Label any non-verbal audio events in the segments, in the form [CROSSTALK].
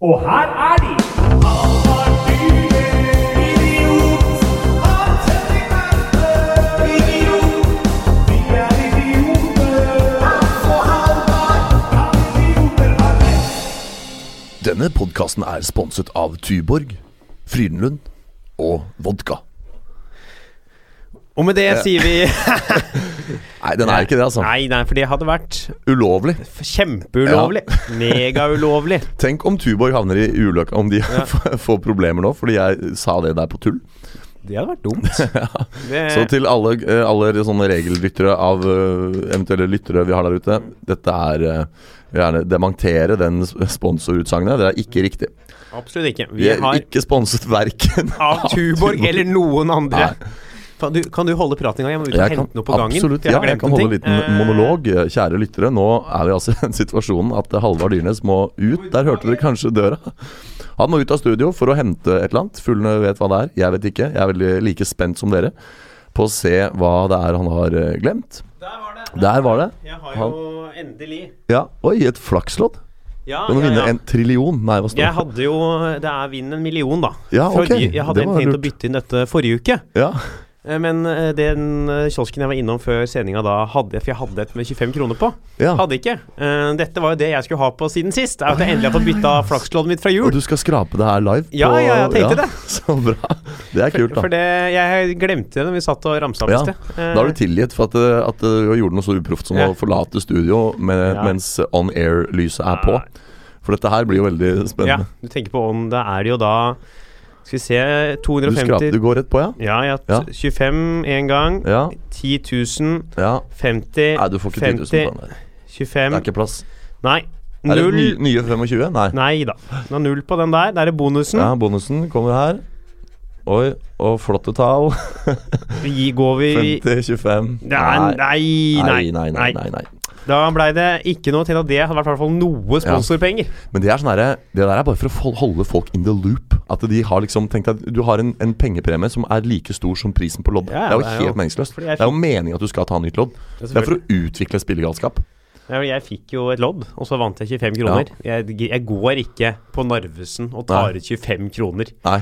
Og her er de! Denne podkasten er sponset av Tyborg, Frydenlund og vodka. Og med det sier vi [LAUGHS] Nei, den er ikke det, altså. Nei, nei, for det hadde vært Ulovlig. kjempeulovlig. [LAUGHS] Megaulovlig. Tenk om Tuborg havner i ulykka, om de [LAUGHS] får problemer nå, fordi jeg sa det der på tull. Det hadde vært dumt. Det, Så til alle, eh, alle sånne regellyttere av eh, eventuelle lyttere vi har der ute, dette er eh, vil gjerne dementere den sponsorutsagnet. Det er ikke riktig. absolutt ikke. Vi Vi er har ikke sponset verken av Tuborg eller noen andre. Kan du, kan du holde praten i gang? Jeg må ut og Jeg kan, hente noe på gangen. absolutt, ja, jeg kan holde en liten Eh, monolog. Kjære lyttere, nå er vi altså i den situasjonen at Halvard Dyrnes må ut. Der hørte dere kanskje døra. Han må ut av studio for å hente et eller annet. Fuglene vet hva det er. Jeg vet ikke. Jeg er veldig like spent som dere på å se hva det er han har eh, glemt. Der var det. Der var det. Jeg har jo endelig Ja, Oi, et flakslodd. Ja, Du må ja, vinne ja. en trillion. Nei, hva står det? Jeg hadde jo Det er vinn en million, da. Ja, okay. ok. Jeg hadde tenkt å bytte inn dette forrige uke. Ja. Eh, Men eh, den eh, kiosken jeg var innom før sendinga da, hadde For jeg hadde et med 25 kroner på. ja. Hadde ikke. Dette var jo det jeg skulle ha på siden sist. Er at jeg endelig har fått bytta flakslåden mitt fra Og du skal skrape det her live? Ja, ja, jeg tenkte det. [LAUGHS] Så bra. Det er kult, For da. det, jeg glemte det når vi satt og ramsa opp Ja, i sted. Eh, Da har du tilgitt for at, at du gjorde noe så uproft som Ja. å forlate studio med, Ja. mens on air-lyset er på. For dette her blir jo veldig spennende. Ja, du tenker på om det er jo da Skal vi se 250 Du, skraper, du går rett på, ja? Ja, ja, Ja. 25 én gang. Ja. 10 000. ja. 50. Nei, du får ikke 10 000 på 50. den der. Det er ikke plass. Nei. Null. Er det nye 25? Nei. Nei da. Det er null på den der. Der er bonusen. Ja, bonusen kommer her. Oi, og flotte tall. Vi går vi 50, 25 Nei, nei, nei, nei, nei, nei, nei. Da blei det ikke noe til at det hadde vært i hvert fall noe sponsorpenger. Men det er sånn Det der er bare for å holde folk in the loop. At de har liksom tenkt at du har en, en pengepremie som er like stor som prisen på lodd. Ja, det er jo helt meningsløst. Det er jo meningen at du skal ta nytt lodd. Ja, Det er for å utvikle spillegalskap. Ja, jeg fikk jo et lodd, og så vant jeg 25 kroner. Jeg, jeg går ikke på Narvesen og tar ut 25 kroner. Nei.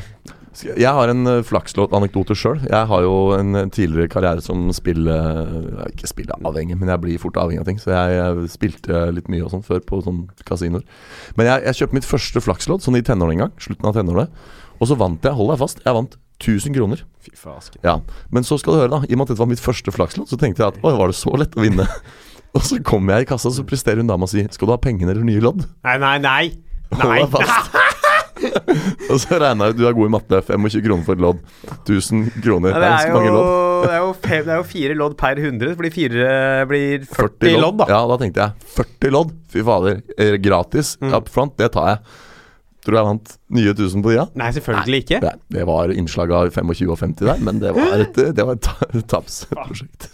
Jeg har en uh, flakslåt-anekdote sjøl. Jeg har jo en uh, tidligere karriere som spille... Ikke Ikke spilleavhengig, men jeg blir fort avhengig av ting. Så jeg, spilte litt mye og sånn før på sånn kasinoer. Men jeg, jeg kjøpte mitt første flakslåt sånn i tenårene en gang. Slutten av tenårene. Og så vant jeg, hold deg fast, jeg vant 1000 kroner. Fy faen, Ja, Men så skal du høre, da. I og med at dette var mitt første flakslåt, så tenkte jeg at oi, var det så lett å vinne? [LAUGHS] og så kommer jeg i kassa, så presterer hun dama og sier skal du ha pengene eller nye lodd? Nei, nei, nei. Hold Nei. deg fast. [LAUGHS] [LAUGHS] og så regna jeg ut, du er god i matte, 25 kroner for et lodd. 1000 kroner. Ja, det er jo, lodd. det, er jo fem, det er jo fire lodd per 100. Det blir, fire, blir 40, lodd, da. Ja, da tenkte jeg 40 lodd. Fy fader. eh, Gratis Mm. up front, det tar jeg. Tror du jeg vant nye 1000 på Dia? Nei, selvfølgelig ikke. Det, det var innslag av 25 og 50 der, men det var et, det var et tapsprosjekt.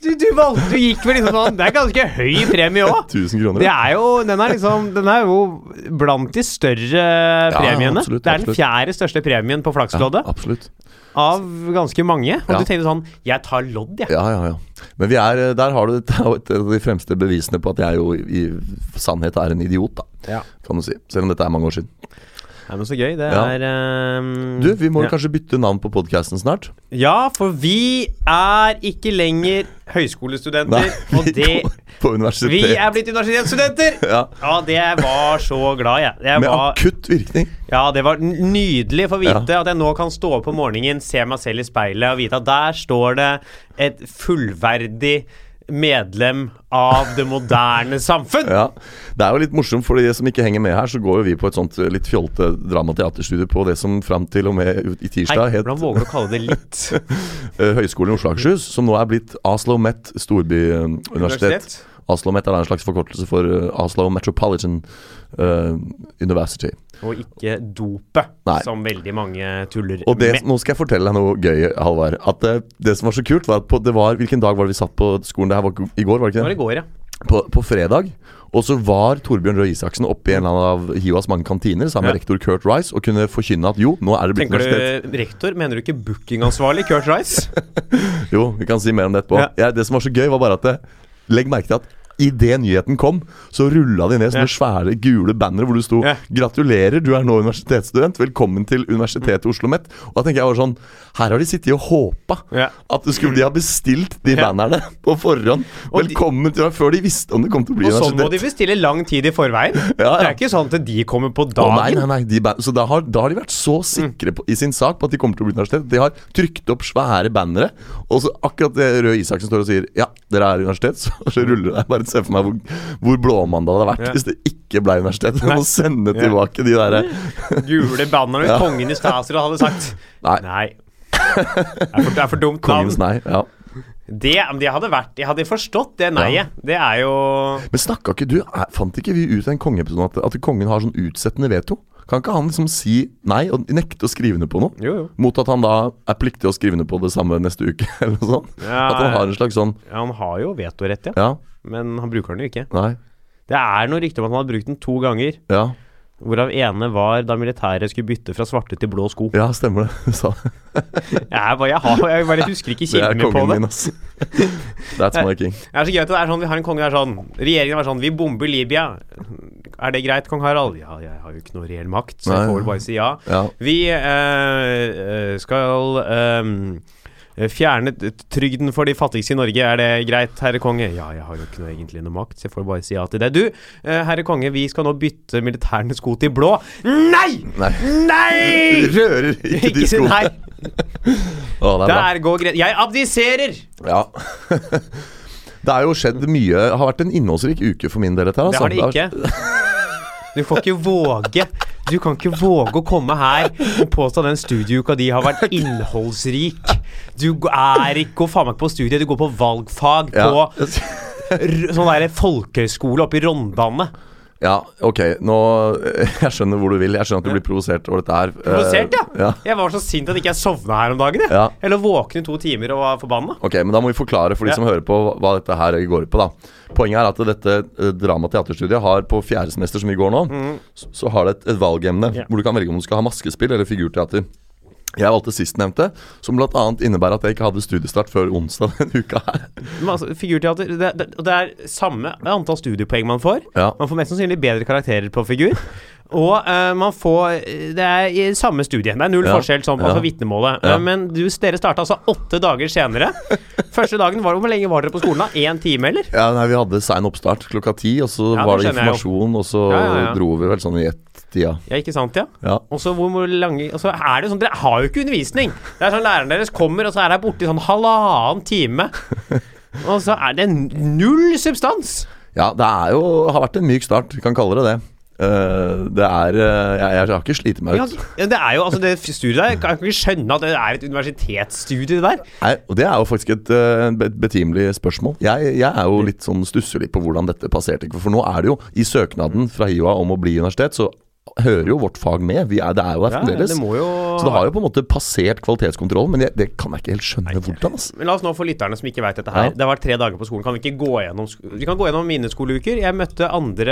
Du, du, valgte, du gikk vel liksom sånn Det er ganske høy premie òg. 1000 [LAUGHS] kroner. Det er jo, den er liksom Den er jo blant de større premiene. absolutt, det er den fjerde største premien på ja, flaksloddet. absolutt. Av ganske mange. Og Ja. du tenkte sånn Jeg tar lodd, jeg. Ja, ja, ja. Men vi er, der har du [LAUGHS] et av de fremste bevisene på at jeg jo i sannhet er en idiot, da. Ja. Kan du si. Selv om dette er mange år siden. Nei, men så gøy. Det Ja. er um, Du, vi må jo ja. kanskje bytte navn på podkasten snart? Ja, for vi er ikke lenger høyskolestudenter. og det går på. Vi er blitt universitetsstudenter! [LAUGHS] ja. Ja, det var så glad, jeg. jeg Med var, akutt virkning. ja, det var n- nydelig å få vite at jeg nå kan stå opp om morgenen, se meg selv i speilet og vite at der står det et fullverdig medlem av det moderne samfunn. Ja. Det er jo litt morsomt, for de som ikke henger med her, så går jo vi på et sånt eh, litt fjolte dramateaterstudio på det som fram til og med i tirsdag het hvordan våger du å kalle det litt [LAUGHS] eh, Høgskolen i Oslo og Akershus, som nå er blitt Oslo Met storbyuniversitet. Oslo Met er en slags forkortelse for eh, Oslo Metropolitan uh, University. Og ikke dopet, Nei. som veldig mange tuller Og det, med. nå skal jeg fortelle deg noe gøy, Halvard. At eh, det som var så kult, var at på, det var Hvilken dag var det vi satt på skolen? Det her var i går, var det ikke Det Det var i går, ja. På, på fredag. Og så var Torbjørn Røe Isaksen oppe i en eller annen av Hivas mange kantiner sammen med Ja. rektor Kurt Rice og kunne forkynne at jo, nå er det blitt Tenker universitet. du rektor? Mener du ikke bookingansvarlig Kurt Rice? [LAUGHS] Jo, vi kan si mer om det etterpå. Ja. Ja, det som var så gøy, var bare at det, Legg merke til at Idet nyheten kom, så rulla de ned sånne Ja. svære gule bannere hvor det sto Ja. 'Gratulerer, du er nå universitetsstudent. Velkommen til Universitetet i Oslo Met'. Og da tenker jeg bare sånn Her har de sittet og håpa Ja. at det skulle, de har bestilt de bannerne [LAUGHS] på forhånd. Og de- Velkommen til Før de visste om det kom til å bli Og sånn må de bestille lang tid i forveien. [LAUGHS] Det er ikke sånn at de kommer på Å, dagen. nei, nei, nei, de Så da har, da har de vært så sikre på, i sin sak på at de kommer til å bli universitet. De har trykt opp svære bannere, og så akkurat det Røe Isaksen står og sier Ja, dere er universitet, [LAUGHS] så, så ruller det. Jeg bare [LAUGHS] se for meg hvor, hvor blåmandag det hadde vært Ja. hvis det ikke ble universitet. Nei. må sende Ja. tilbake de derre [LAUGHS] Gule bannerne hvis Ja. kongen i Statsråd hadde sagt Nei. nei. Det er for, det er for dumt navn. Kongens nei. Ja. Det, de hadde vært Jeg hadde forstått det nei-et. Det er jo Men snakka ikke du er- Fant ikke vi ut i en kongeepisode at, at kongen har sånn utsettende veto? Kan ikke han liksom si nei og nekte å skrive ned på noe? Jo, jo. Mot at han da er pliktig å skrive ned på det samme neste uke, [LAUGHS] eller noe sånt? Ja, At han har en slags sånn ja, Han har jo vetorett, ja. Ja, Men han bruker den jo ikke. nei, Det er noe rykte om at han har brukt den to ganger. ja. Hvorav ene var da militæret skulle bytte fra svarte til blå sko. Ja, stemmer det. [LAUGHS] Sa. Jeg, er bare, jeg, har, jeg bare husker ikke [LAUGHS] kilden er på det. min, ass. [LAUGHS] That's my king. Det er så gøy at det er sånn, vi har en konge som er sånn Regjeringen var sånn Vi bomber Libya. Er det greit, kong Harald? Ja, jeg har jo ikke noe reell makt, så jeg får bare si ja. Ja. Vi eh, skal ehm, fjerne trygden for de fattigste i Norge. Er det greit, herre konge? Ja, jeg har jo ikke noe egentlig noe makt, så jeg får bare si ja til det. Du, eh, herre konge, vi skal nå bytte militærene sko til blå. Nei! Nei. Nei! [LAUGHS] Rører ikke de skoene. Nei, [LAUGHS] Å, det er bra. der går greit. Jeg abdiserer! Ja. [LAUGHS] Det er jo skjedd mye. Det har vært en innholdsrik uke for min del. Dette, her, Det altså. har det ikke. Du får ikke våge Du kan ikke våge å komme her og påstå den studieuka di har vært innholdsrik. Du er ikke faen meg på studiet, du går på valgfag på ja. sånn derre folkehøyskole oppe i Rondane. Ja, ok. Nå [LAUGHS] Jeg skjønner hvor du vil. Jeg skjønner at du blir provosert over dette her. Provosert, ja. Eh, ja. Jeg var så sint at ikke jeg sovna her om dagen. Jeg. Ja. Eller våkne i to timer og var forbanna. Ok, men Da må vi forklare for de Ja. som hører på hva dette her går på. da Poenget er at dette dramateaterstudiet drama-teaterstudiet har på fjerde semester, som vi går nå, så, så har det et, et valgemne Mm. Hvor du kan velge om du skal ha maskespill eller figurteater. Jeg valgte sistnevnte, som bl.a. innebærer at jeg ikke hadde studiestart før onsdag denne uka her. Men altså, figurteater det, det, det er samme antall studiepoeng man får. Ja. Man får mest sannsynlig bedre karakterer på figur. Og uh, man får Det er i samme studie. Det er null Ja. forskjell sånn på Ja. altså vitnemålet. Ja. Eh, men du, dere starta altså åtte dager senere. [LAUGHS] Første dagen var Hvor lenge var dere på skolen? da? Én time, eller? Ja, nei, Vi hadde sein oppstart klokka ti, og så var det informasjon, og så dro vi vel sånn i ett-tida. Ja, ikke sant, ja? Ja. Og så hvor, lange Og så er det jo sånn Dere har jo ikke undervisning! Det er sånn Læreren deres kommer, og så er jeg borte i sånn halvannen time. [LAUGHS] Og så er det null substans! ja, det er jo har vært en myk start, vi kan kalle det det. Uh, det er uh, jeg, jeg har ikke slitt meg ut. Ja, det er jo altså det studiet der kan ikke skjønne at det er et universitetsstudie, det der. Nei, og Det er jo faktisk et, eh, betimelig spørsmål. Jeg, jeg er jo litt sånn stusser litt på hvordan dette passerte. For nå er det jo i søknaden fra HiOA om å bli universitet, så hører jo vårt fag med. Vi er, det er jo der Ja, fremdeles. det jo Så det har jo på en måte passert kvalitetskontrollen, men jeg, det kan jeg ikke helt skjønne hvordan. Altså. Men la oss nå for lytterne som ikke vet dette her. Ja. Det har vært tre dager på skolen. Kan vi ikke gå gjennom Vi kan gå gjennom mine skoleuker. Jeg møtte 2.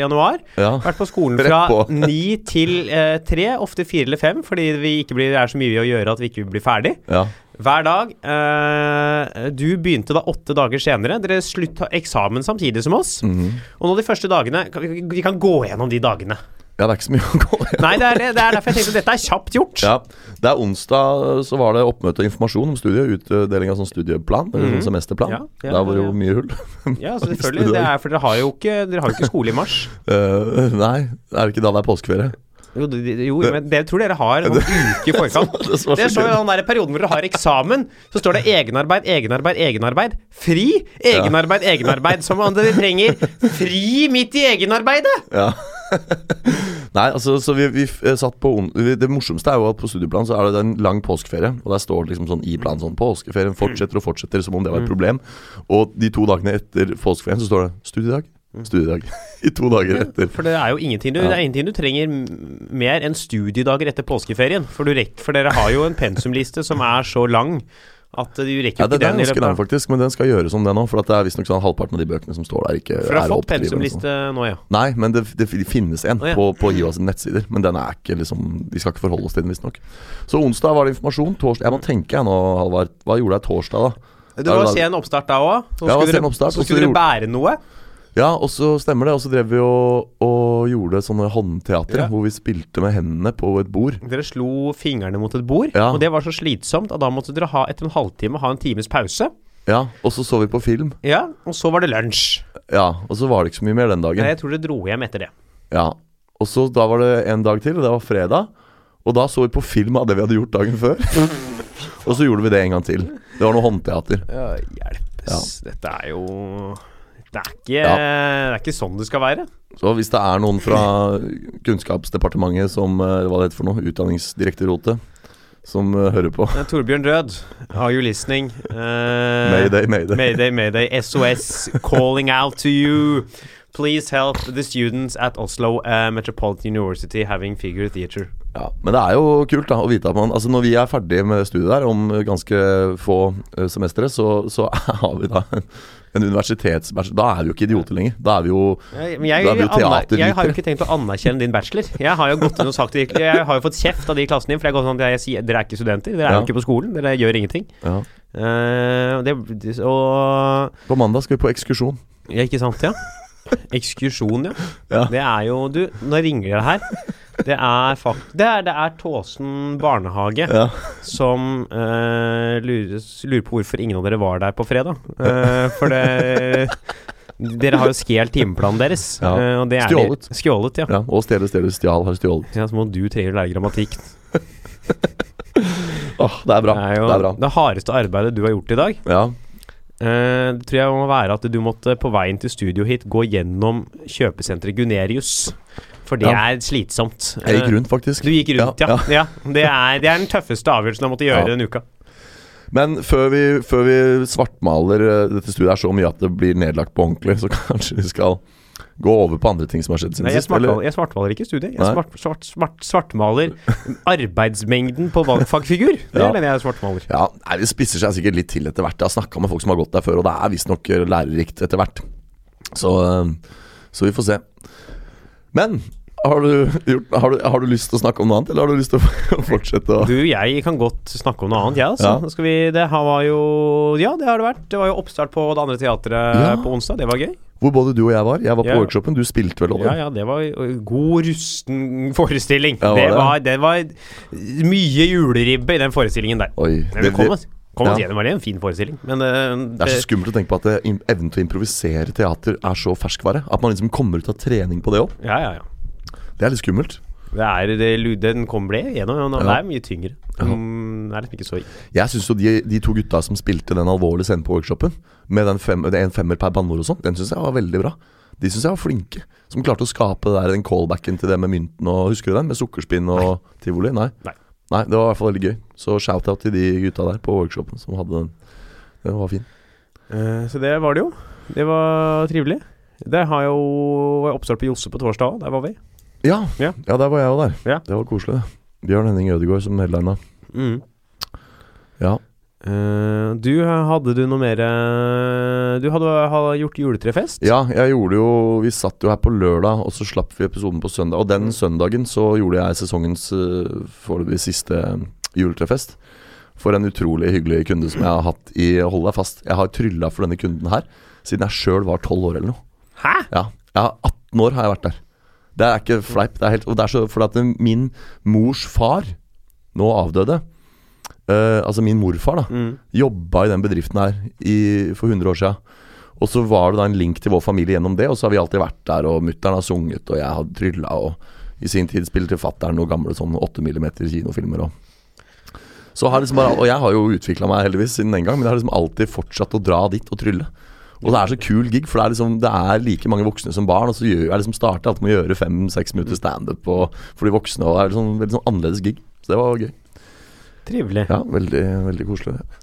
januar. Ja. Vært på skolen fra [LAUGHS] ni til eh, tre, ofte fire eller fem, fordi vi ikke blir, det er så mye å gjøre at vi ikke blir ferdig. Ja. Hver dag. Eh, du begynte da åtte dager senere. Dere slutta eksamen samtidig som oss. Mhm. Og nå de første dagene kan vi, vi kan gå gjennom de dagene. Ja, det er ikke så mye å gå i. Nei, det er, det, er derfor jeg tenkte at dette er kjapt gjort. Ja, det er onsdag så var det oppmøte og informasjon om studiet. Utdeling av sånn studieplan, eller sånn semesterplan. Mhm. Ja, ja, Der var det jo mye hull. [LAUGHS] Ja, selvfølgelig. Det er, for dere har jo ikke, dere har jo ikke skole i mars. Uh, [LAUGHS] nei, er det ikke da det er påskeferie? Jo, jo men det tror dere har en [LAUGHS] uke i forkant. Det så står jo den der perioden hvor dere har eksamen, så står det egenarbeid, egenarbeid, egenarbeid. Fri! Egenarbeid, egenarbeid. Som om dere trenger fri midt i egenarbeidet! Ja. [LAUGHS] Nei, altså, så vi, vi eh, satt på Det morsomste er jo at på studieplanen så er det en lang påskeferie. Og der står det liksom sånn i planen sånn Påskeferien fortsetter og fortsetter, som om det var et problem. Og de to dagene etter påskeferien så står det studiedag. Studiedag. [LAUGHS] I to dager etter. For det er jo ingenting du, Ja. er ingenting du trenger mer enn studiedager etter påskeferien. For, du rekk, for dere har jo en pensumliste som er så lang at du rekker Ja, det, ikke det er den ganske lang, faktisk, men den skal gjøres om det nå. For at det er visstnok sånn halvparten av de bøkene som står der, ikke For du har er fått oppdrivende og sånn. pensumliste nå, ja. Nei, men det, det finnes en oh, ja. på, på IOA sine nettsider. Men den er ikke liksom Vi skal ikke forholde oss til den, visstnok. Så onsdag var det informasjon. Torsdag Jeg må tenke jeg nå, Halvard. Hva gjorde jeg torsdag, da? Det var sen oppstart da òg. Så Ja, skulle, sen dere- oppstart, så skulle dere bære noe. Ja, og så stemmer det. Og så drev vi og, og gjorde sånne håndteater Ja. hvor vi spilte med hendene på et bord. Dere slo fingrene mot et bord, Ja. og det var så slitsomt at da måtte dere ha etter en halvtime ha en times pause. Ja, Og så så vi på film. Ja, Og så var det lunsj. Ja, Og så var det ikke så mye mer den dagen. Jeg tror dere dro hjem etter det. Ja, Og så da var det en dag til, og det var fredag. Og da så vi på film av det vi hadde gjort dagen før. [LAUGHS] og så gjorde vi det en gang til. Det var noe håndteater. Ja, hjelpes. Dette er jo det er, ikke, det er ikke sånn det skal være. Så hvis det er noen fra Kunnskapsdepartementet som eh, Hva det heter for noe? Utdanningsdirektoratet. Som eh, hører på. Eh, Torbjørn Rød, are you listening? Uh, Mayday, mayday. Mayday, mayday. SOS calling out to you. Please help the students at Oslo uh, Metropolitan University having figure theater. Ja, men det er jo kult da å vite at man Altså Når vi er ferdig med studiet der om ganske få semestre, så, så [LAUGHS] har vi da en, universitetsbachelor. Da er vi jo ikke idioter lenger. Da er vi jo Jeg, jeg, er vi jo aner- jeg har jo ikke tenkt å anerkjenne din bachelor. Jeg har jo gått inn og sagt det, Jeg har jo fått kjeft av de i klassen din, for jeg har gått sånn at jeg sier dere er ikke studenter. Dere er Ja. jo ikke på skolen. Dere gjør ingenting. ja. Det, det- og På mandag skal vi på ekskursjon. Ja, ikke sant, ja. Ekskursjon, ja. Ja. Det er jo Du, nå ringer det her. Det er fakt... Det er, det er Tåsen barnehage Ja. som uh, lurer, lurer på hvorfor ingen av dere var der på fredag. Uh, for det Dere har jo stjålet timeplanen deres. Ja. eh, og det er Stjålet. Stjålet, ja. ja. Og stjele, stjele, stjal har stjålet. ja. Så må du trenger å lære grammatikk. Åh, det er bra. Det er jo det er bra. det hardeste arbeidet du har gjort i dag. Ja. Uh, det tror jeg må være at du måtte på veien til studio hit gå gjennom kjøpesenteret Gunerius. For det Ja. er slitsomt. Jeg gikk rundt, faktisk. Du gikk rundt, ja. Ja, ja. Det, er, det er den tøffeste avgjørelsen jeg måtte gjøre Ja. denne uka. Men før vi, før vi svartmaler eh, dette studiet er så mye at det blir nedlagt på ordentlig, så [LAUGHS] kanskje vi skal gå over på andre ting som har skjedd siden sist? jeg svartmaler ikke studiet. Jeg svart, svart, svart, svartmaler arbeidsmengden på valgfagfigur. Det Ja. er den jeg svartmaler. Ja, Det spisser seg sikkert litt til etter hvert. Jeg har snakka med folk som har gått der før, og det er visstnok lærerikt etter hvert. Så, eh, så vi får se. Men har du, gjort, har, du, har du lyst til å snakke om noe annet, eller har du lyst til å [LAUGHS] fortsette å Du, jeg kan godt snakke om noe annet, jeg. altså. Ja. Vi, det her var jo Ja, det har det vært. Det var jo oppstart på det andre teatret Ja. på onsdag. Det var gøy. Hvor både du og jeg var. Jeg var på Ja. workshopen, du spilte vel òg? Ja, ja, det var god rusten forestilling. Ja, var det, det? var, det var mye juleribbe i den forestillingen der. Oi. Men Det, kom det, ja. gjennom det. En fin forestilling. Men ø, det er så skummelt å tenke på at det, evnen til å improvisere teater er så ferskvare. At man liksom kommer ut av trening på det òg. Ja, ja, ja. Det er litt skummelt. Det er, det, den kom ble gjennom. og Det Ja. er mye tyngre. Mm, det er liksom ikke så Jeg syns jo de, de to gutta som spilte den alvorlige scenen på workshopen, med den fem, det er en femmer per banneord og sånn, den syns jeg var veldig bra. De syns jeg var flinke. Som klarte å skape det der, den callbacken til det med mynten og Husker du den? Med sukkerspinn og tivoli? Nei. Nei. Nei, Det var i hvert fall veldig gøy. Så shout-out til de gutta der på workshopen som hadde den. Den var fin. Eh, Så det var det jo. Det var trivelig. Det har jo oppstart på Josse på torsdag òg. Der var vi. Ja, Ja. ja der var jeg òg der. Ja. Det var koselig, det. Bjørn Henning Ødegaard som headlina. Mm. Ja. Eh, du, hadde du noe mer eh, Du hadde, hadde gjort juletrefest? ja, jeg gjorde jo Vi satt jo her på lørdag, og så slapp vi episoden på søndag. Og den søndagen så gjorde jeg sesongens uh, foreløpig siste juletrefest. For en utrolig hyggelig kunde som jeg har hatt i Hold deg fast. Jeg har trylla for denne kunden her siden jeg sjøl var tolv år eller noe. Hæ? Ja, jeg har 18 år har jeg vært der. Det er ikke fleip. Det er helt, og det er så fordi at min mors far nå avdøde. Eh, altså min morfar, da. Mm. Jobba i den bedriften her i, for 100 år siden. Og så var det da en link til vår familie gjennom det, og så har vi alltid vært der, og mutter'n har sunget, og jeg har trylla, og i sin tid spilte fatter'n noen gamle sånn 8 mm kinofilmer og så har liksom bare, Og jeg har jo utvikla meg heldigvis siden den gang, men jeg har liksom alltid fortsatt å dra dit og trylle. Og det er så kul gig, for det er liksom Det er like mange voksne som barn. Og så gjør jeg liksom starter alltid med å gjøre fem-seks minutter standup på- for de voksne. Og det er liksom veldig sånn annerledes gig. Så det var gøy. Trivelig. Ja, veldig, veldig koselig. det.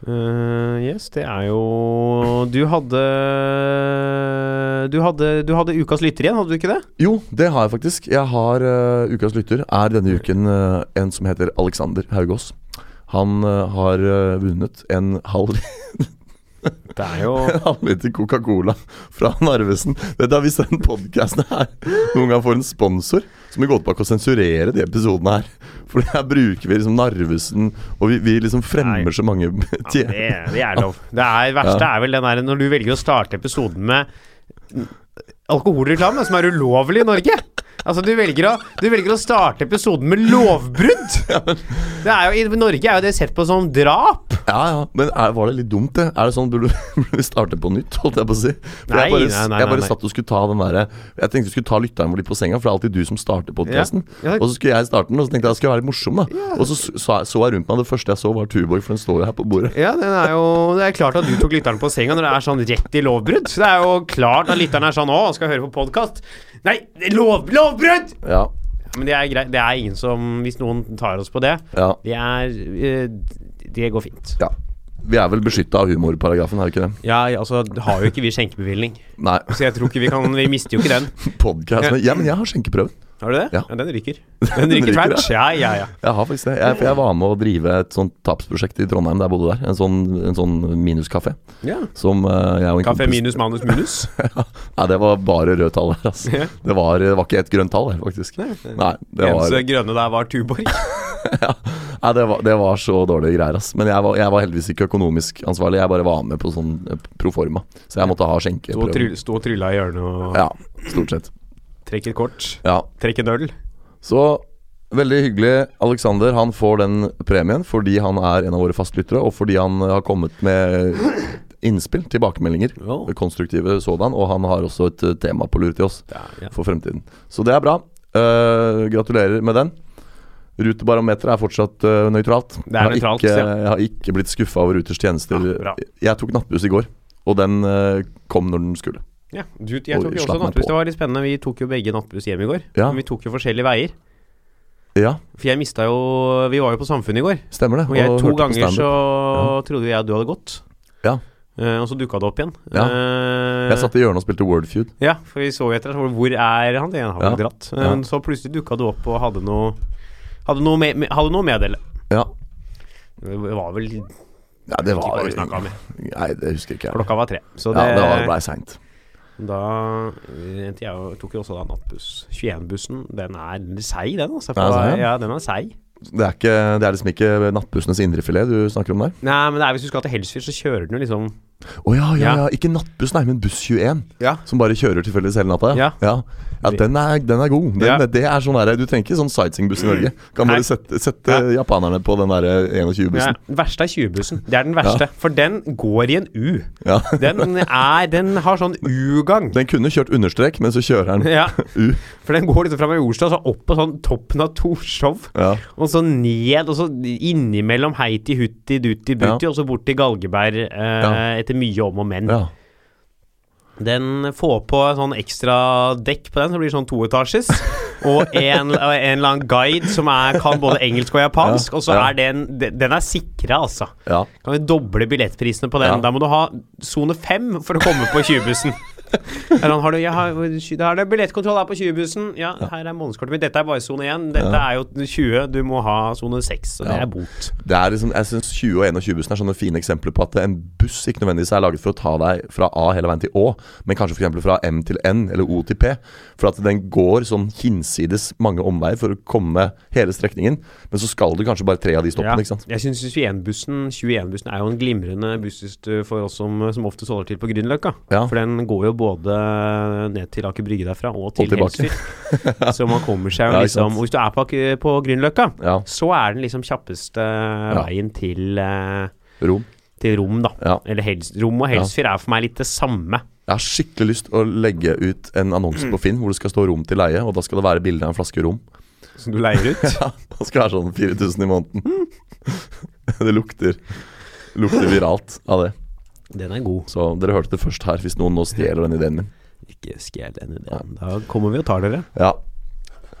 Uh, yes, det er jo Du hadde Du hadde, du hadde ukas lytter igjen, hadde du ikke det? Jo, det har jeg faktisk. Jeg har uh, Ukas lytter er denne uken uh, en som heter Alexander Haugås. Han har vunnet en halv [LAUGHS] Det er jo En halvliter Coca-Cola fra Narvesen. Dette har Hvis den podkasten her noen gang får en sponsor, som må gått gå tilbake og sensurere de episodene her. For her bruker vi liksom Narvesen, og vi, vi liksom fremmer Nei. så mange Ja, det, det er lov. Det er, verste [LAUGHS] er vel den der når du velger å starte episoden med alkoholreklame, som er ulovlig i Norge. Altså, du velger å, du velger å starte episoden med lovbrudd! [LAUGHS] Det er jo, I Norge er jo det sett på som drap. Ja, ja, men er, var det litt dumt, det? Er det sånn burde vi [LAUGHS] starte på nytt, holdt jeg på å si? For Nei, jeg bare, nei, nei, jeg bare satt og skulle ta den derre Jeg tenkte vi skulle ta lytteren vår litt på senga, for det er alltid du som starter podkasten. Ja. Og så skulle jeg starte den, og så tenkte jeg jeg skulle være litt morsom, da. Og så så, så jeg rundt meg, det første jeg så var Tuborg, for den står jo her på bordet. Ja, den er jo Det er klart at du tok lytteren på senga når det er sånn rett i lovbrudd. Så det er jo klart at lytteren er sånn Å, skal høre på podkast. Nei, lov, lovbrudd! Ja, Men det er greit. Det er ingen som Hvis noen tar oss på det, ja, det er eh, Det går fint. ja. Vi er vel beskytta av humorparagrafen, er vi ikke det? Ja, altså har jo ikke vi skjenkebevilgning. Nei. Så jeg tror ikke vi kan Vi mister jo ikke den. [LAUGHS] Podcast men, Ja, men jeg har skjenkeprøven. Har du det? Ja. Den ryker. [LAUGHS] Den ryker tvert. Ja, ja, ja. Jeg har faktisk det. Jeg, jeg var med å drive et sånt tapsprosjekt i Trondheim da jeg bodde der. En sånn, en sånn minuskafé. ja. Som uh, jeg og en Kaffe kompis- minus manus minus. [LAUGHS] Nei, det var bare rødt tall der, altså. Ja. Det var, det var ikke et grønt tall faktisk. Nei, det var, Eneste grønne der var Tuborg. [LAUGHS] nei, det var, det var så dårlige greier, ass. Men jeg var, jeg var heldigvis ikke økonomisk ansvarlig. Jeg bare var med på sånn eh, proforma. Så jeg måtte ha skjenkeprøve. stå og trylla i hjørnet og Ja, stort sett. Trekk et kort. Ja. Trekk en øl. Så veldig hyggelig. Alexander han får den premien fordi han er en av våre fastlyttere, og fordi han har kommet med innspill, tilbakemeldinger. Oh. Konstruktive sådan. Og han har også et eh, tema på lur til oss Ja, ja. for fremtiden. Så det er bra. Uh, gratulerer med den. Rutebarometeret er fortsatt uh, nøytralt. Det er jeg, har nøytralt, ikke, ja. jeg har ikke blitt skuffa over Ruters tjenester. Ja, jeg tok nattbuss i går, og den uh, kom når den skulle. Ja, du, jeg Og tok jo også nattbuss. Det var litt spennende. Vi tok jo begge nattbuss hjem i går. Ja. Men vi tok jo forskjellige veier. Ja, For jeg mista jo Vi var jo på Samfunnet i går. stemmer det. Og jeg to ganger så trodde jeg at du hadde gått. Ja. Uh, og så dukka det opp igjen. Ja. Uh, Jeg satt i hjørnet og spilte Wordfeud. Ja, for vi så etter hvor hvor er han? Det han har vel Ja. dratt. Men så plutselig dukka du opp og hadde noe Hadde noe, med, hadde noe å meddele. Ja. Det var vel ja, det var, hva vi snakka om. Nei, det husker ikke jeg. Klokka var tre. Så Ja, det, det var- blei seint. Da jeg tok jo også da nattbuss. 21-bussen, den er seig, den. Altså, for, ja. ja, den er seig. Det er, ikke, det er liksom ikke nattbussenes indrefilet du snakker om der? Nei, men det er hvis du skal til Helsfyr, så kjører den jo liksom Å ja, ja, Ja. ja. Ikke nattbuss, nei, men buss 21. Ja. Som bare kjører tilfeldigvis hele natta? Ja. ja. Ja, den er, den er god. Den. Det er sånn der, Du trenger ikke sånn sightseeingbuss i Norge. Kan bare sette, sette Ja. japanerne på den der 21-bussen. Den verste er 20-bussen. Det er den verste. For den går i en U. Ja. Den er Den har sånn U-gang. Den kunne kjørt understrek, men så kjører den Ja, U. for den går liksom fra Majorstua, så opp på sånn toppen av Torshov. Ja. Og så ned, og så innimellom Heiti, Hutti, Dutti, Butti, og så bort til Galgeberg eh. Etter mye om og men. ja. Den får på sånn ekstra dekk på den, så blir det sånn toetasjes. [LAUGHS] og en, en eller annen guide som er, kan både engelsk og japansk. Ja, Og så ja. er den Den er sikra, altså. ja. Kan vi doble billettprisene på den? Da må du ha sone fem for å komme på 20-bussen. [LAUGHS] Har du jeg har, Da er billettkontroll her på 20-bussen. Ja, her er månedskortet mitt. Dette er bare sone 1. Dette Ja. er jo 20. Du må ha sone 6. Så det er bot. Det er liksom, jeg synes 20- og 21-bussen er sånne fine eksempler på at en buss ikke nødvendigvis er laget for å ta deg fra A hele veien til Å, men kanskje eksempel fra M til N eller O til P. For at den går sånn hinsides mange omveier for å komme hele strekningen. Men så skal du kanskje bare tre av de stoppene, ikke sant. Jeg syns 21-bussen 21-bussen er jo en glimrende buss for oss som, som oftest holder til på Grünerløkka. Ja. For den går jo både ned til Aker Brygge derfra og til. Helsfyr. [LAUGHS] så man kommer seg jo Ja, liksom. Og hvis du er på, på Grünerløkka, Ja. så er den liksom kjappeste veien til eh, Rom. til Rom, da. Ja. Eller Hels Rom og Helsfyr er for meg litt det samme. Jeg har skikkelig lyst å legge ut en annonse på Finn hvor det skal stå rom til leie, og da skal det være bilde av en flaske rom. Som du leier ut. [LAUGHS] Ja, Det skal være sånn 4000 i måneden. [LAUGHS] det lukter, lukter viralt av det. Den er god. Så dere hørte det først her, hvis noen nå stjeler den ideen min. Ikke stjel den ideen. Da kommer vi og tar dere. Ja.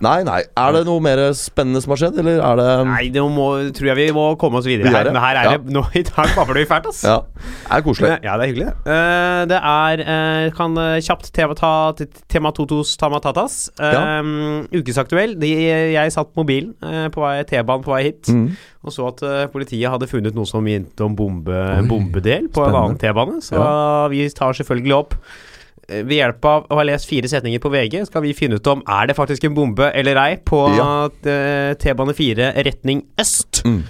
Nei, nei. Er det noe mer spennende som har skjedd, eller er det Nei, det må, tror jeg vi må komme oss videre her. Men her er Ja. det nå, [LAUGHS] I dag babler vi fælt, ass. Ja. Det er koselig. Ja, det er hyggelig. Uh, det er uh, Kan eh, kjapt tema, ta, tema totos tamatatas. Uh, Ukesaktuell. De, jeg satt mobilen uh, på vei T-banen på vei hit Mm. og så at politiet hadde funnet noe som minte om bombe, bombedel på en annen T-bane. Så vi tar selvfølgelig opp ved hjelp av å ha lest fire setninger på VG, skal vi finne ut om er det faktisk en bombe eller ei på Ja. eh, T-bane 4 retning øst. Mm.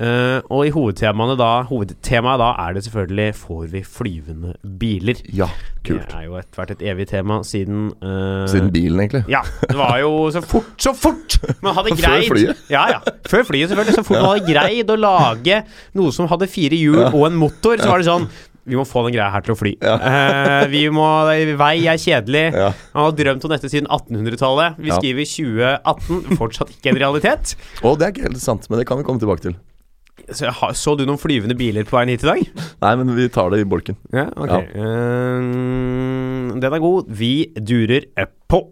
Uh, og i hovedtemaene da Hovedtemaet da er det selvfølgelig Får vi flyvende biler? Ja, kult. Det er jo et, vært et evig tema siden uh, Siden bilen, egentlig. Ja, det var jo så fort, så fort man hadde [LAUGHS] greid Før flyet? Ja, ja. Før flyet, selvfølgelig. Så fort man hadde greid å lage noe som hadde fire hjul og en motor, så var det sånn vi må få den greia her til å fly. [LAUGHS] Eh, vi må, Vei er kjedelig. Ja. Man har drømt om dette siden 1800-tallet. Vi Ja. skriver 2018. Fortsatt ikke en realitet. [LAUGHS] Og det er ikke helt sant, men det kan vi komme tilbake til. Så, har- så du noen flyvende biler på veien hit i dag? [LAUGHS] Nei, men vi tar det i bolken. Ja, ok. Ja. Eh, den er god. Vi durer på.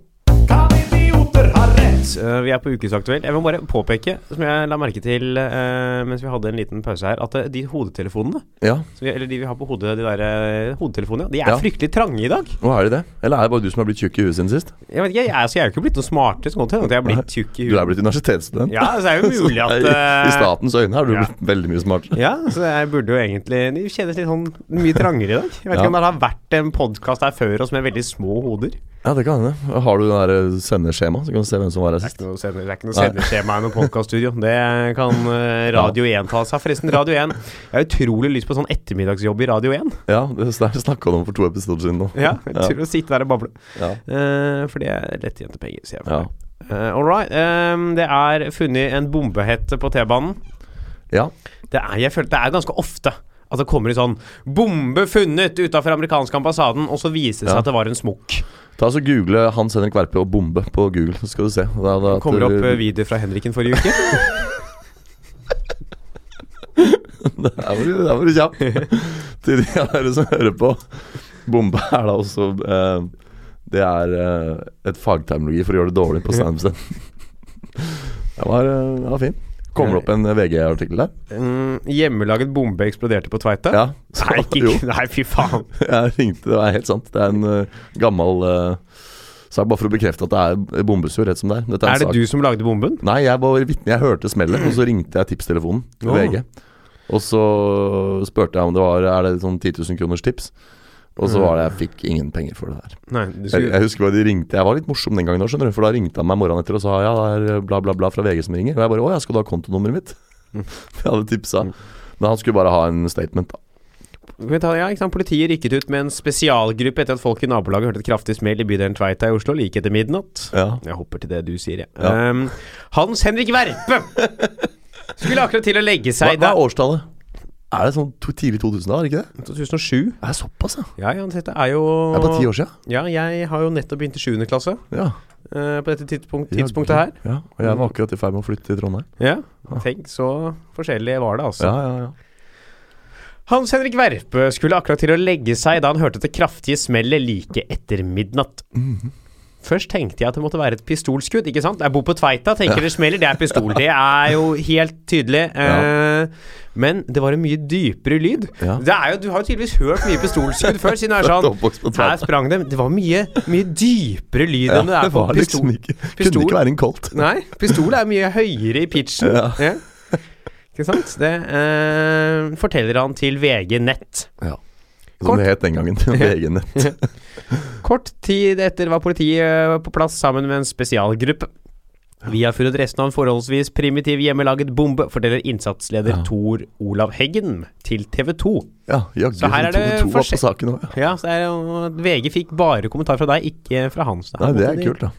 Ha rett? Eh, vi er på Ukesaktuelt. Jeg må bare påpeke, som jeg la merke til uh, mens vi hadde en liten pause her, at uh, de hodetelefonene, Ja, vi, eller de vi har på hodet, de der hodetelefonene, de er Ja. fryktelig trange i dag. nå er de det. Eller er det bare du som har blitt tjukk i huet siden sist? Jeg vet ikke, jeg, altså, jeg er jo ikke blitt noe smartere, så godt jeg har blitt tjukk i Du er blitt universitetsstudent. Ja, så er det jo [LAUGHS] mulig at I, statens øyne har du ja. blitt veldig mye smartere. ja, så jeg burde jo egentlig Det kjennes litt sånn mye trangere i dag. Jeg vet ikke om det har vært en podkast her før oss med veldig små hoder. Ja, det kan hende. Har du det sendeskjema, så kan du se hvem som var her er sist. det er ikke noe sendeskjema i noe podkaststudio. Det kan [LAUGHS] eh, Radio 1 ta seg av. Forresten, Radio 1 Jeg har utrolig lyst på sånn ettermiddagsjobb i Radio 1. Ja, det snakka du om for to episoder siden nå. [LAUGHS] Ja, jeg Ja. tror å sitte der og bable. Ja. Uh, for det er lettjente penger, sier jeg. Ja. for meg. uh, all right. Um, det er funnet en bombehette på T-banen. ja. Det er, jeg føler, det er ganske ofte at det kommer en sånn 'Bombe funnet utafor amerikanske ambassaden', og så viser det seg Ja. at det var en smokk. Ta så Google Hans Henrik Verpe og bombe på Google, så skal du se. Da, da, Det kommer opp eh, videoer fra Henriken forrige uke. [LAUGHS] Der var du, kjapp. [LAUGHS] Til de av dere som hører på. Bombe er da også eh, Det er eh, et fagterminologi for å gjøre det dårlig på [LAUGHS] standup-scenen. Det var, eh, var fin. Kommer det opp en VG-artikkel der? Mm, hjemmelaget bombe eksploderte på Tveita. Ja. så- [LAUGHS] Nei, [LAUGHS] ikke, nei, fy faen. [LAUGHS] jeg ringte, det er helt sant. Det er en uh, gammel uh, sak, bare for å bekrefte at det er bombesur, rett som det er. Er en det sak. du som lagde bomben? Nei, jeg var vitne. Jeg hørte smellet, og så ringte jeg tipstelefonen til oh. VG. Og så spurte jeg om det var Er det sånn 10 000 kroners tips. Og så var det jeg fikk ingen penger for det der. Nei, du Jeg, skulle jeg husker bare de ringte Jeg var litt morsom den gangen, skjønner du. For da ringte han meg morgenen etter og sa ja, det er bla, bla, bla fra VG som ringer. Og jeg bare å ja, skal du ha kontonummeret mitt? Mm. [LAUGHS] jeg hadde tipsa. Men han skulle bare ha en statement, da. Ja, ikke sant? Politiet rykket ut med en spesialgruppe etter at folk i nabolaget hørte et kraftig smell i bydelen Tveita i Oslo like etter midnatt. Ja. Jeg hopper til det du sier, jeg. Ja. Um, Hans Henrik Verpe [LAUGHS] skulle akkurat til å legge Hva, seg hva er årstallet? Er det sånn to, tidlig 2000 da, er det ikke det? 2007. Er Det såpass, ja. Ja, ja, dette er jo Det er bare ti år siden. Ja, jeg har jo nettopp begynt i 7. klasse Ja. eh, på dette tidspunkt, tidspunktet her. Ja, og jeg var akkurat i ferd med å flytte til Trondheim. Ja, tenk så forskjellig var det, altså. Ja, ja, ja. Hans Henrik Verpe skulle akkurat til å legge seg da han hørte det kraftige smellet like etter midnatt. Mhm. Først tenkte jeg at det måtte være et pistolskudd, ikke sant? Jeg bor på Tveita, tenker det smeller, det er pistol. Det er jo helt tydelig. [LAUGHS] Eh, men det var en mye dypere lyd. Ja. Det er jo, du har jo tydeligvis hørt mye pistolskudd [LAUGHS] før, siden det er sånn Her sprang det. Det var mye, mye dypere lyd Ja, enn det er på var pistol. liksom ikke Kunne ikke være en Colt. Nei, pistol er mye høyere i pitchen. Ja. Ikke sant? Det eh, forteller han til VG Nett. Ja. Kort. Som det het den gangen. [LAUGHS] VG Nett. Kort tid etter var politiet på plass sammen med en spesialgruppe. Vi har funnet resten av en forholdsvis primitiv hjemmelaget bombe, forteller innsatsleder Ja. Tor Olav Heggen til TV 2. Ja, jaggu. Så her er det to, to var forskjell- på saken òg, ja. Ja, så er det VG fikk bare kommentar fra deg, ikke fra Hans. Nei, det er kult, da.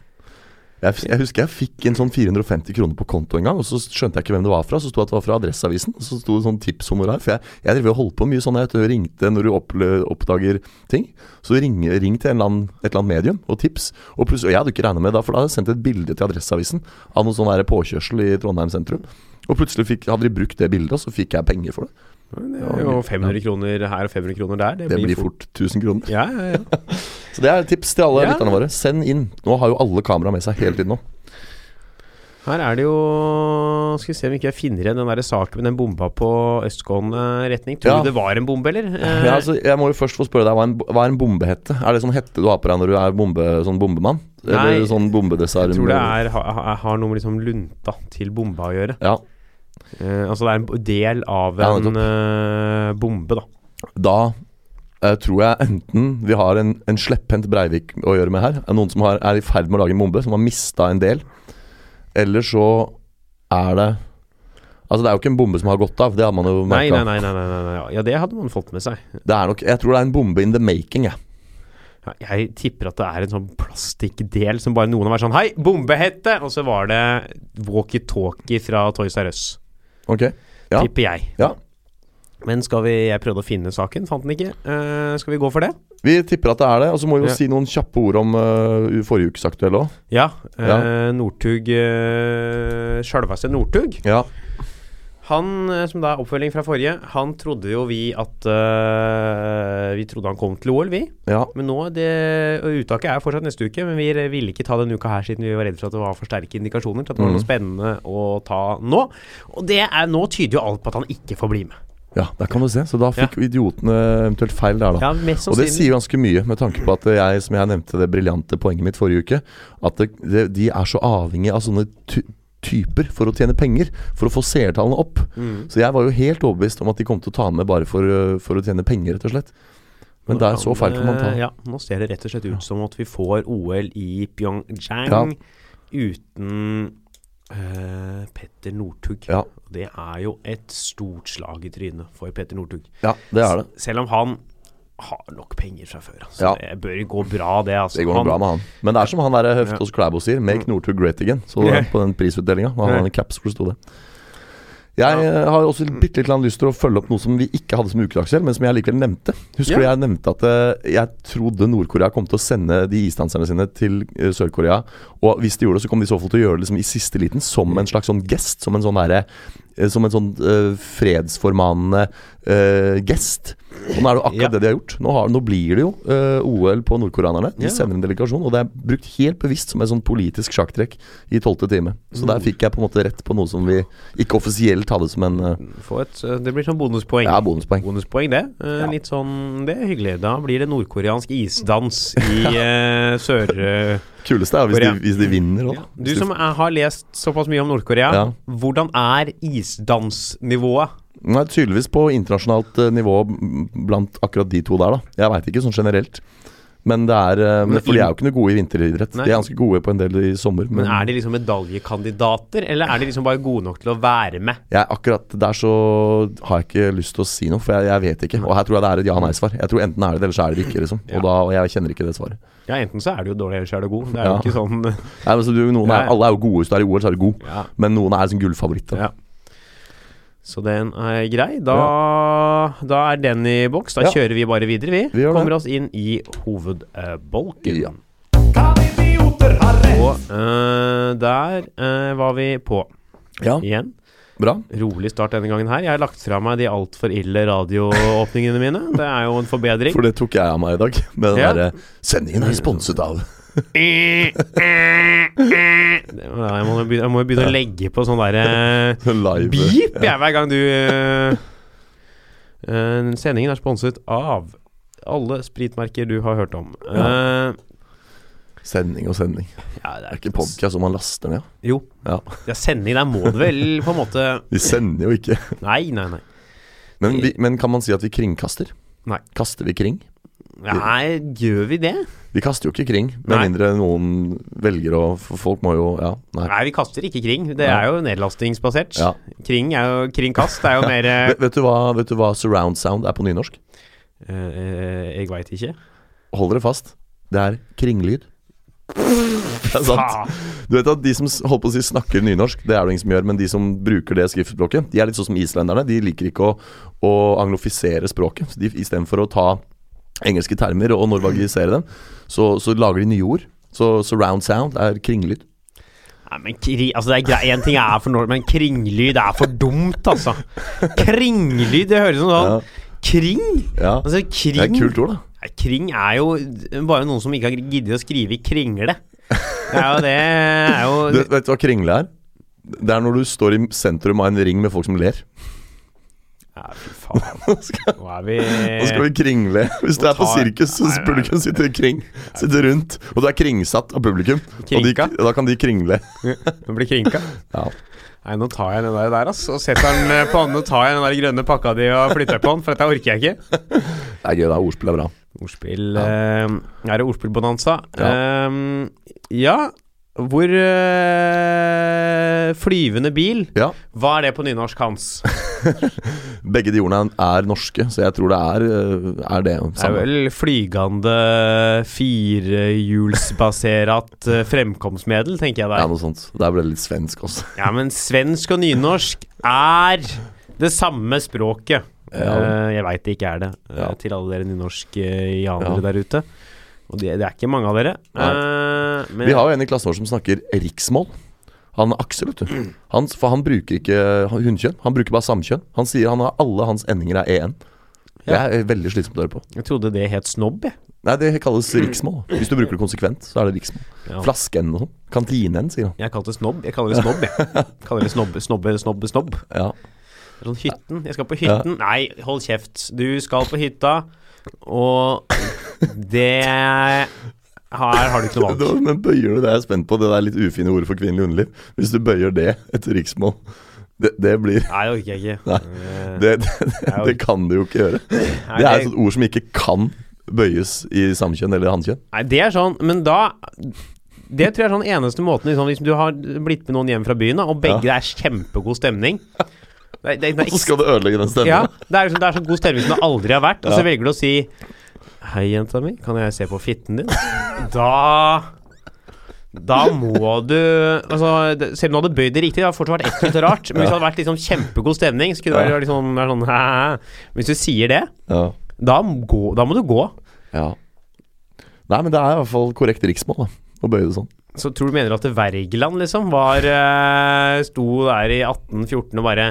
Jeg, jeg husker jeg fikk en sånn 450 kroner på konto en gang, og så skjønte jeg ikke hvem det var fra. Så sto det at det var fra Adresseavisen, og så sto det sånn tipshonorar. For jeg, jeg og holdt på mye sånn, jeg ringte når du oppdager ting. Så ring, ring til annen, et eller annet medium og tips. Og, plutselig, og jeg hadde ikke regnet med det, for da hadde jeg sendt et bilde til Adresseavisen av noen sånn påkjørsel i Trondheim sentrum. Og plutselig fikk, hadde de brukt det bildet, og så fikk jeg penger for det. Det er jo 500 kroner her og 500 kroner der. Det blir fort 1000 kroner. Ja, ja, ja. [LAUGHS] Så det er et tips til alle Ja. lytterne våre. Send inn. Nå har jo alle kamera med seg hele tiden nå. Her er det jo Skal vi se om ikke jeg finner igjen den der saken med den bomba på østgående retning. Tror Ja. du det var en bombe, eller? [LAUGHS] Ja, altså, jeg må jo først få spørre deg hva, en, hva er en bombehette? Er det sånn hette du har på deg når du er bombe, sånn bombemann? Nei, Eller sånn bombedesarm? jeg tror det er, ha, ha, har noe med liksom lunta til bomba å gjøre. Ja. Eh, altså det er en del av en ja, eh, bombe, da. Da eh, tror jeg enten vi har en, en slepphendt Breivik å gjøre med her. Er Noen som har, er i ferd med å lage en bombe, som har mista en del. Eller så er det Altså, det er jo ikke en bombe som har gått av. Det hadde man jo merka. nei, nei, nei, nei, nei. Ja, det hadde man fått med seg. Det er nok, jeg tror det er en bombe in the making, jeg. Jeg tipper at det er en sånn plastikkdel som bare noen har vært sånn Hei, bombehette! Og så var det walkietalkie fra Toys R Us. Ok. Ja. Tipper jeg. Ja. Men skal vi Jeg prøvde å finne saken, fant den ikke. Uh, skal vi gå for det? Vi tipper at det er det. Og så må vi jo Ja. si noen kjappe ord om uh, forrige ukes aktuelle òg. Ja. Uh, Ja. Northug uh, Sjølveste Northug. Ja. Han, som da er oppfølging fra forrige, han trodde jo vi at Vi trodde han kom til OL, vi. ja. Men nå, det, Uttaket er fortsatt neste uke, men vi ville ikke ta denne uka her siden vi var redd for at det var for sterke indikasjoner til at det var noe Mhm. spennende å ta nå. Og det er, nå tyder jo alt på at han ikke får bli med. Ja, der kan du se. Så da fikk idiotene eventuelt feil der, da. Ja, Og det sier ganske mye, med tanke på at jeg, som jeg nevnte det briljante poenget mitt forrige uke, at det, det, de er så avhengig av sånne ty typer for å tjene penger, for å få seertallene opp. Mm. Så jeg var jo helt overbevist om at de kom til å ta med bare for, for å tjene penger, rett og slett. Men der så feil kan man ta. Ja, nå ser det rett og slett ut som at vi får OL i Pyeongchang Ja. uten eh, Petter Northug. Ja. Det er jo et stort slag i trynet for Petter Northug. Ja, det er det. Selv om han har nok penger fra før. Altså. Ja. Det bør gå bra, det. Altså. Det går Han- bra med han. Men det er som han der Høftås Klæbo sier, 'Make Northug great again'. Så [LAUGHS] på den prisutdelinga. Han hadde en caps hvor det sto det. Jeg ja. har også bitte litt lyst til å følge opp noe som vi ikke hadde som ukedagsgjeld, men som jeg likevel nevnte. Husker du Ja. jeg nevnte at eh, jeg trodde Nord-Korea kom til å sende de isdanserne sine til eh, Sør-Korea. Og hvis de gjorde det, så kom de i så fall til å gjøre det liksom i siste liten, som en slags sånn gest. Som en sånn derre eh, Som en sånn uh, fredsformanende uh, gest. Og nå er det jo akkurat Ja. det de har gjort. Nå, har, nå blir det jo uh, OL på nordkoreanerne. De Ja. sender en delegasjon, og det er brukt helt bevisst som et sånn politisk sjakktrekk i tolvte time. Så der fikk jeg på en måte rett på noe som vi ikke offisielt hadde som en eh, Få et, eh, det blir sånn bonuspoeng. ja, bonuspoeng. Bonuspoeng, det. Eh, Ja. Litt sånn Det er hyggelig. Da blir det nordkoreansk isdans i [LAUGHS] eh, sør... Kuleste er hvis de, hvis de vinner òg. Ja. Du som er, har lest såpass mye om Nord-Korea, Ja. hvordan er isdansnivået? Nei, tydeligvis på internasjonalt eh, nivå blant akkurat de to der, da. Jeg veit ikke sånn generelt. Men det er eh, Men For de er jo ikke noe gode i vinteridrett. Nei. De er ganske gode på en del i sommer. Men er de liksom medaljekandidater, eller er de liksom bare gode nok til å være med? jeg, akkurat der så har jeg ikke lyst til å si noe, for jeg, jeg vet ikke. Og her tror jeg det er et ja-nei-svar. Jeg tror enten er det det, eller så er det det ikke. liksom Og da, og jeg kjenner ikke det svaret. Ja, enten så er du jo dårlig, eller så er du god. Det er Ja. jo ikke sånn Nei, men så du, noen er, Alle er jo gode. Hvis du er i OL, så er du god. Ja. Men noen er sånn gullfavoritter. ja. Så den er grei. Da, da er den i boks. Da Ja. kjører vi bare videre, vi. Vi det. Kommer oss inn i hovedbolken. Ja. Og uh, der uh, var vi på ja, igjen. Bra. Rolig start denne gangen her. Jeg har lagt fra meg de altfor ille radioåpningene mine. Det er jo en forbedring. For det tok jeg av meg i dag. Med den Ja. derre Sendingen er sponset av Jeg må begynne, jeg må begynne å legge på sånn derre. [LAUGHS] Beep jeg, hver gang du eh, eh, Sendingen er sponset av alle spritmerker du har hørt om. Eh, Sending og sending. ja, det er ikke podkast som man laster ned. Jo. Ja. Ja, sending, der må det vel på en måte [LAUGHS] Vi sender jo ikke. Nei, nei, nei. Men, vi, men kan man si at vi kringkaster? Nei. Kaster vi kring? Nei, gjør vi det? Vi kaster jo ikke kring, med Nei. mindre noen velger å folk må jo Ja, nei. Nei, vi kaster ikke kring. Det er jo nedlastingsbasert. Ja. Kring er jo Kringkast er jo [LAUGHS] mer eh, Vet, vet, du hva, vet du hva surround sound er på nynorsk? eh, Jeg veit ikke. Hold dere fast. Det er kringlyd. Det er sant. Du vet at De som holdt på å si snakker nynorsk, det er det ingen som gjør, men de som bruker det skriftspråket, de er litt sånn som islenderne. De liker ikke å, å anglofisere språket. Så de Istedenfor å ta engelske termer og norvagisere dem, så, så lager de nye ord. Så surround sound er kringlyd. Nei, men kri, altså det er greit, En ting er for nord, men kringlyd er for dumt, altså. Kringlyd, det høres som sånn Ja, Kring? ja. Altså, Det er et kult ord, da. Nei, Kring er jo bare noen som ikke har giddet å skrive i kringle. Det er jo det er jo [LAUGHS] Du vet, du hva kringle er? Det er når du står i sentrum av en ring med folk som ler. Ja, fy faen. [LAUGHS] Nå skal, Nå vi nå skal vi kringle. Hvis du er på sirkus, så Nei, publikum sitter kring. Sitter rundt. Og du er kringsatt av publikum. Og de, da kan de kringle. Nå blir krinka. [LAUGHS] Ja. Nei, nå tar jeg den der, der ass, og setter den eh, på Nå tar jeg den der grønne pakka di og flytter på den, for dette orker jeg ikke. Det er gøy, da. Ordspill er bra. Ordspill eh, Er det ordspillbonanza? Ja. Eh, ja. Hvor eh, Flyvende bil. Ja. Hva er det på nynorsk, Hans? [LAUGHS] Begge de ordene er norske, så jeg tror det er, øh, er det. Det er vel flygende firehjulsbasert [LAUGHS] eh, fremkomstmiddel, tenker jeg Ja, der. noe sånt. Der ble det litt svensk også. Ja, men svensk og nynorsk er det samme språket. Ja. Eh, jeg veit det ikke er det, eh, Ja. til alle dere nynorskianere Ja. der ute. Og det, det er ikke mange av dere. Eh, men Vi har jo en i klassen vår som snakker riksmål. Han Aksel, vet du. Han, for han bruker ikke hunnkjønn, han bruker bare samkjønn. Han sier han har alle hans endinger er en. Det er veldig slitsomt å høre på. jeg trodde det het snobb, jeg. Nei, det kalles riksmål. Hvis du bruker det konsekvent, så er det riksmål. Ja. Flasken og sånn. Kantinen, sier han. Jeg kalte det snobb. Jeg kaller det snobb, jeg. Kaller det snobb, [LAUGHS] snobbe, snobbe, snobb. Ja. Er Sånn hytten. Jeg skal på hytten. Nei, hold kjeft. Du skal på hytta, og det Her har du ikke noe valg. [LAUGHS] Da- Men bøyer du det, er jeg spent på, det der litt ufine ordet for kvinnelig underliv. Hvis du bøyer det etter riksmål, det, det blir Nei, det orker jeg ikke. Nei, Eh, det, det, det kan du jo ikke gjøre. Det er et ord som ikke kan bøyes i samkjønn eller hannkjønn. Nei, det er sånn, men da Det tror jeg er sånn eneste måten liksom, Hvis du har blitt med noen hjem fra byen, da, og begge det er kjempegod stemning det, det, det, så skal du ødelegge den ja, det, er liksom, det er så god stemning som det aldri har vært, og så velger du å si Hei, jenta mi, kan jeg se på fitten din? Da Da må du altså, det, Selv om du hadde bøyd det riktig, det hadde fortsatt vært ekkelt og rart. Men hvis det hadde vært liksom kjempegod stemning, så kunne det vært liksom, vært sånn «Hæ?» Hvis du sier det, Ja. da, gå, da må du gå. ja. Nei, men det er i hvert fall korrekt riksmål, da. Å bøye det sånn. Så tror du mener at Wergeland liksom var eh, Sto der i 1814 og bare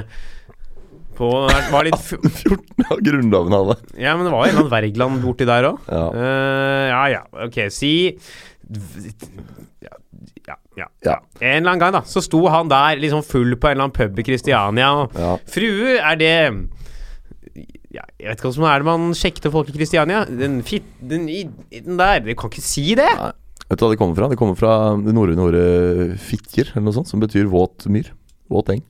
på Var litt fu- [LAUGHS] 14 av Grunnloven hadde. Ja, men det var en eller annen Wergeland borti der òg. Ja. ja ja, ok, si ja, ja, ja. Ja. En eller annen gang, da, så sto han der liksom full på en eller annen pub i Kristiania. Og, Ja. Frue, er det ja, Jeg vet ikke hva som er det man sjekket folk i Kristiania. Den fit... Den, den der. Du kan ikke si det! Nei. Vet du hva det kommer fra? Det kommer fra det norrøne ordet 'fitjer', eller noe sånt, som betyr våt myr. Våt eng.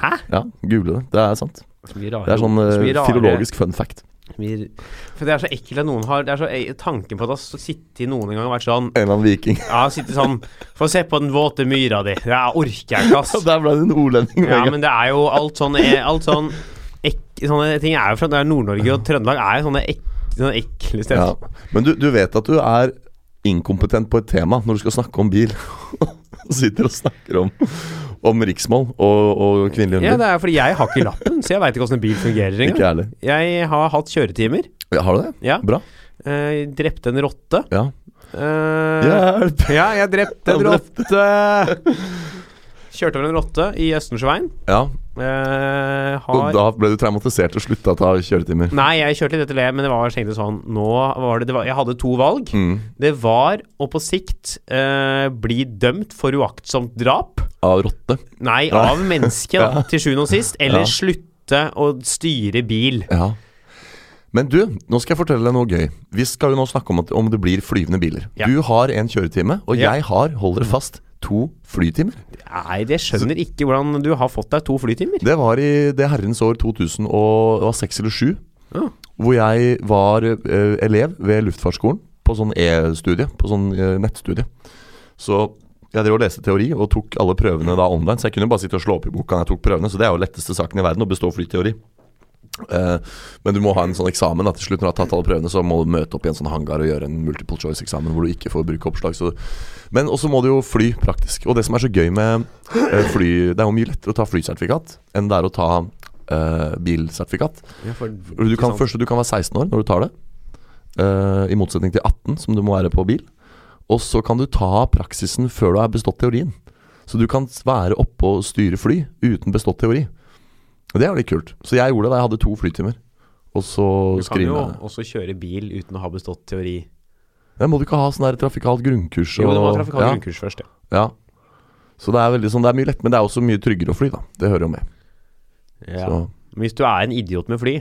Hæ? Ja, google det. Det er sant. Rare Det er sånn uh, så filologisk fun fact. For det er så ekkelt at noen har Det er så e- Tanken på at det har sittet noen en gang og vært sånn En eller annen viking. Ja, sittet sånn Få se på den våte myra di. Ja, orker jeg ikke, ass. [LAUGHS] Der ble det en ordlending. Ja, men det er jo alt sånn eh, Alt sånn ek, Sånne ting er jo fra det Nord-Norge og Trøndelag er jo sånne, ek, sånne ekle steder. Ja. Men du, du vet at du er inkompetent på et tema når du skal snakke om bil. [LAUGHS] Og sitter og snakker om, om riksmål og, og kvinnelig Ja, det er fordi jeg har ikke lappen, så jeg veit ikke åssen en bil fungerer engang. jeg har hatt kjøretimer. Ja, har du det? Ja. Bra. Eh, drepte en rotte. Ja. Eh, Hjelp! ja, jeg drepte en rotte. Kjørte over en rotte i Østensjøveien. Ja, Eh, og har da ble du traumatisert og slutta å ta kjøretimer. Nei, jeg kjørte litt etter det, men det var tenkte sånn Nå var det, det var, Jeg hadde to valg. Mm. Det var å på sikt eh, bli dømt for uaktsomt drap. Av rotte. Nei, av menneske, da, [LAUGHS] Ja. til sjuende og sist. Eller Ja. slutte å styre bil. Ja. Men du, nå skal jeg fortelle deg noe gøy. Vi skal jo nå snakke om at om det blir flyvende biler. Ja. Du har en kjøretime, og jeg har, hold dere fast, to flytimer. Nei, det skjønner ikke hvordan du har fått deg to flytimer. Det var i det herrens år 2006 eller 2007. Ja. Hvor jeg var uh, elev ved Luftfartsskolen på sånn E-studie, på sånn uh, nettstudie. Så jeg drev og leste teori og tok alle prøvene da online, så jeg kunne bare sitte og slå opp i boka når jeg tok prøvene, så det er jo letteste saken i verden, å bestå flyteori. Eh, men du må ha en sånn eksamen da, til slutt. Når du har tatt alle prøvene, så må du møte opp i en sånn hangar og gjøre en multiple choice-eksamen hvor du ikke får bruke oppslag. Så. Men også må du jo fly praktisk. Og det som er så gøy med eh, fly Det er jo mye lettere å ta flysertifikat enn det er å ta uh, bilsertifikat. Ja, for, Du kan, først, du kan være 16 år når du tar det, uh, i motsetning til 18, som du må være på bil. Og så kan du ta praksisen før du har bestått teorien. Så du kan være oppe og styre fly uten bestått teori. Det er litt kult. Så jeg gjorde det da jeg hadde to flytimer. Og så Du kan jo skrive også kjøre bil uten å ha bestått teori. ja, Må du ikke ha sånn der trafikalt grunnkurs? Jo, det må og- ha trafikalt ja, grunnkurs først, ja. ja. Så det er veldig sånn Det er mye lett, men det er også mye tryggere å fly, da. Det hører jo med. ja. Så Hvis du er en idiot med fly,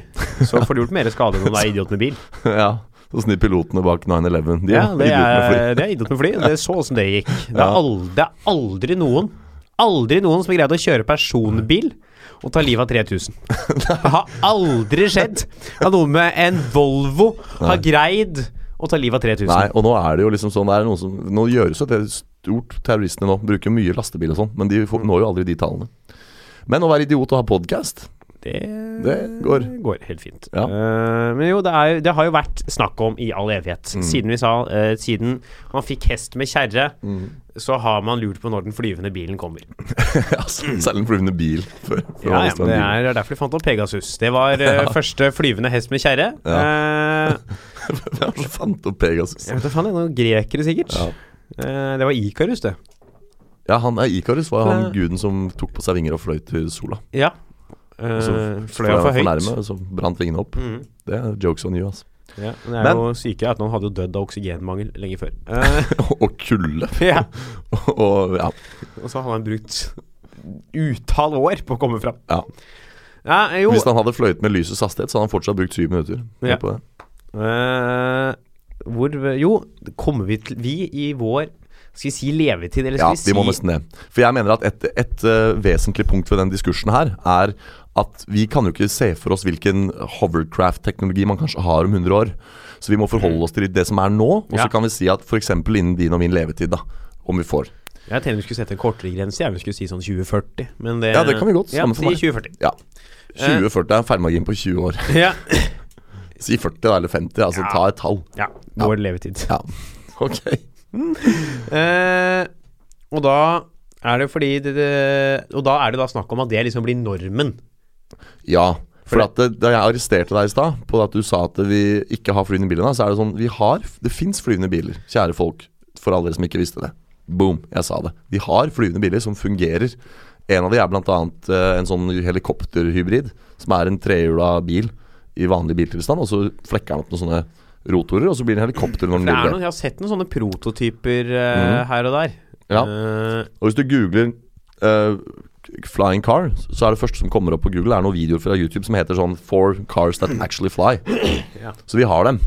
så får du gjort mer skade enn om du er idiot med bil. [LAUGHS] ja. Sånn de pilotene bak 9-11. De Ja, var det idioter med fly. er, det er idiot med fly. Det er så åssen det gikk. Det er, Ja. aldri, det er aldri noen Aldri noen som har greid å kjøre personbil og ta livet av 3000. [LAUGHS] Det har aldri skjedd at noen med en Volvo har greid å ta livet av 3000. Nei, og nå er det jo liksom sånn det er noen som, Nå gjøres jo det stort, terroristene nå. Bruker mye lastebil og sånn, men de får, når jo aldri de tallene. Men å være idiot og ha podkast, Det, Det går. helt fint. Ja. Uh, men jo, det, er, det har jo vært snakk om i all evighet. Mm. Siden vi sa uh, Siden man fikk hest med kjerre, så har man lurt på når den flyvende bilen kommer. [LAUGHS] altså, selv den flyvende bil. For, for Ja, ja, det er er derfor de fant opp Pegasus. Det var eh, [LAUGHS] første flyvende hest med kjerre. [LAUGHS] Hvem fant opp Pegasus? jeg vet ikke, noen grekere sikkert. Ja. Det var Ikarus, det. Ja, han er Ikarus, var han guden som tok på seg vinger og fløy til sola. Ja. Og Uh, så fløy han for høyt. nærme, så brant vingene opp. Mm. Det er jokes on you, altså. Ja, men det er Men- jo syke at noen hadde jo dødd av oksygenmangel lenge før. Uh, [LAUGHS] og kulde. [LAUGHS] ja. [LAUGHS] og ja. Og så hadde han brukt utall år på å komme fram. Ja. Ja, Hvis han hadde fløyet med lysets hastighet, så hadde han fortsatt brukt syv minutter. Ja. På det. Uh, hvor Jo, kommer vi til Vi i vår Skal vi si levetid, eller Ja, vi vi må vi må nesten det. For jeg mener at et, et uh, vesentlig punkt ved den diskursen her, er at vi kan jo ikke se for oss hvilken hovercraft-teknologi man kanskje har om 100 år. Så vi må forholde oss til det som er nå, og Ja. så kan vi si at f.eks. innen din og min levetid, da, om vi får. Jeg tenkte vi skulle sette en kortere grense. Jeg vi skulle si sånn 2040. Men det Ja, det kan vi godt. Ja, for meg. 2040. Ja. 2040 er en feilmargin på 20 år. [LAUGHS] Ja. [LAUGHS] Si 40 da, eller 50. Altså Ja. ta et tall. ja. Vår levetid. Ja. [LAUGHS] Ok. Eh, og da er det fordi det, det, Og da er det da snakk om at det liksom blir normen. Ja. For det, da jeg arresterte deg i stad på at du sa at vi ikke har flyvende biler, så er det sånn Vi har Det fins flyvende biler, kjære folk, for alle dere som ikke visste det. Boom, jeg sa det. Vi har flyvende biler som fungerer. En av de er bl.a. Uh, en sånn helikopterhybrid, som er en trehjula bil i vanlig biltilstand, og så flekker den opp noen sånne rotorer, og så blir det en helikopter når den er noen, jeg har sett noen sånne prototyper uh, mm. her og der. Ja. Uh, Og hvis du googler eh, flying car, så er det første som kommer opp på Google, er noen videoer fra YouTube som heter sånn 'Four cars that actually fly'. [CLEARS THROAT] Ja. Så vi har dem.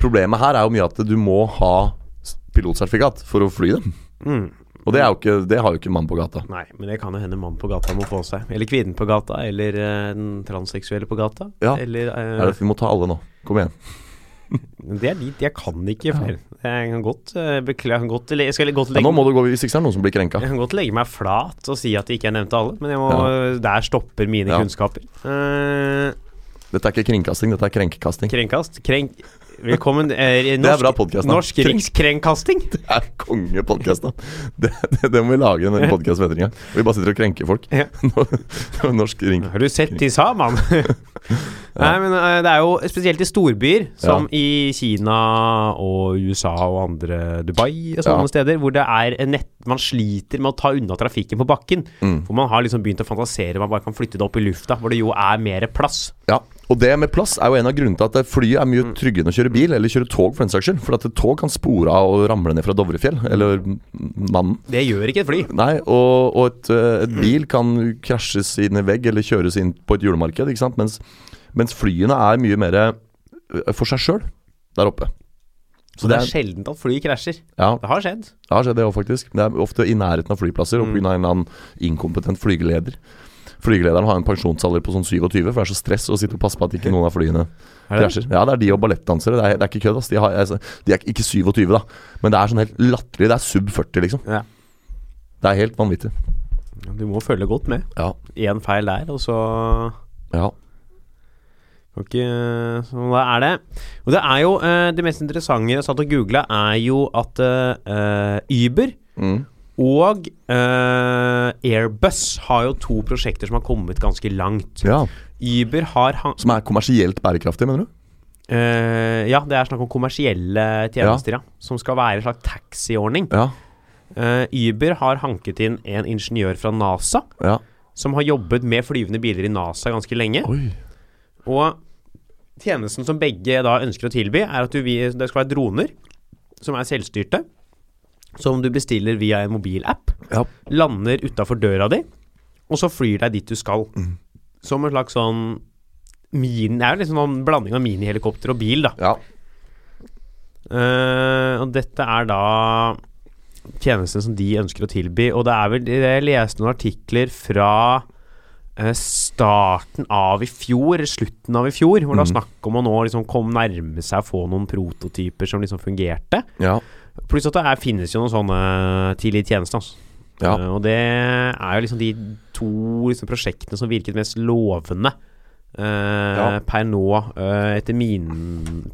Problemet her er jo mye at du må ha pilotsertifikat for å fly dem. mm. Og det, ikke, det har jo ikke mann på gata. Nei, men det kan jo hende mann på gata må få seg. Eller kvinnen på gata, eller eh, den transseksuelle på gata. Ja. Eller uh, det, vi må ta alle nå. Kom igjen. Det er dit. Jeg kan ikke flere. Jeg kan godt uh, beklage godt, Jeg skal godt Ja, nå må du gå hvis ikke det er noen som blir krenka. Jeg kan godt legge meg flat og si at jeg ikke nevnte alle, men må, der stopper mine Ja. kunnskaper. Uh, Dette er ikke kringkasting, dette er krenkekasting. krenkast. Krenk... Velkommen. eh, [LAUGHS] Det er norsk, bra podkast. Norsk rikskrenkasting. [LAUGHS] Det er kongepodkast, da. Det, det, det må vi lage en podkast gang. Vi bare sitter og krenker folk. Ja. [LAUGHS] Norsk ring. Har du sett de sammen? Nei, men eh, det er jo spesielt i storbyer, som i Kina og USA og andre Dubai og sånne steder, hvor det er nett, man sliter med å ta unna trafikken på bakken. Mm. Hvor man har liksom begynt å fantasere man bare kan flytte det opp i lufta, hvor det jo er mer plass. Ja, og det med plass er jo en av grunnene til at flyet er Mm. mye tryggere enn å kjøre bil, eller kjøre tog for den saks skyld. For at et tog kan spore av og ramle ned fra Dovrefjell, eller mannen. Det gjør ikke et fly. Nei, og, og et, eh, et bil kan krasjes inn i vegg eller kjøres inn på et julemarked, ikke sant. Mens, mens flyene er mye mer eh, for seg sjøl der oppe. Så det er sjelden at fly krasjer. Ja, Det har skjedd. det har skjedd det òg, faktisk. Det er ofte i nærheten av flyplasser, og Mm. en eller annen inkompetent flygeleder. Flygelederen har en pensjonsalder på sånn 27, for det er så stress å sitte og passe på at ikke noen av flyene [LAUGHS] Er krasjer. Ja, det er de og ballettdansere. Det er, det er ikke kødd, ass. De, har, altså, de er ikke 27, da. Men det er sånn helt latterlig. Det er sub 40, liksom. Ja. Det er helt vanvittig. Du må følge godt med. Ja. Én feil der, og så Ja. Kan sånn er det. Og det er jo uh, Det mest interessante jeg satt og googla, er jo at uh, Uber Mm. og uh, Airbus har jo to prosjekter som har kommet ganske langt. ja. Uber har Som er kommersielt bærekraftig, mener du? Ja, det er snakk om kommersielle tjenester, ja. Som skal være en slags taxiordning. Ja. Uber har hanket inn en ingeniør fra NASA Ja. som har jobbet med flyvende biler i NASA ganske lenge. Oi. Og tjenesten som begge da ønsker å tilby, er at du, det skal være droner som er selvstyrte. Som du bestiller via en mobilapp. Ja. Lander utafor døra di, og så flyr deg dit du skal. som en slags sånn min, Det er jo liksom en blanding av minihelikopter og bil, da. Ja. Uh, og dette er da tjenesten som de ønsker å tilby. Og det er vel Jeg leste noen artikler fra starten av i fjor, slutten av i fjor, hvor det var Mhm. snakk om å nå liksom komme nærme seg å få noen prototyper som liksom fungerte. Ja. Pluss at det er, finnes jo noen sånne tidlige tjenester. Altså. Ja. Uh, og det er jo liksom de to liksom, prosjektene som virket mest lovende Uh, Ja. per nå, uh, etter min,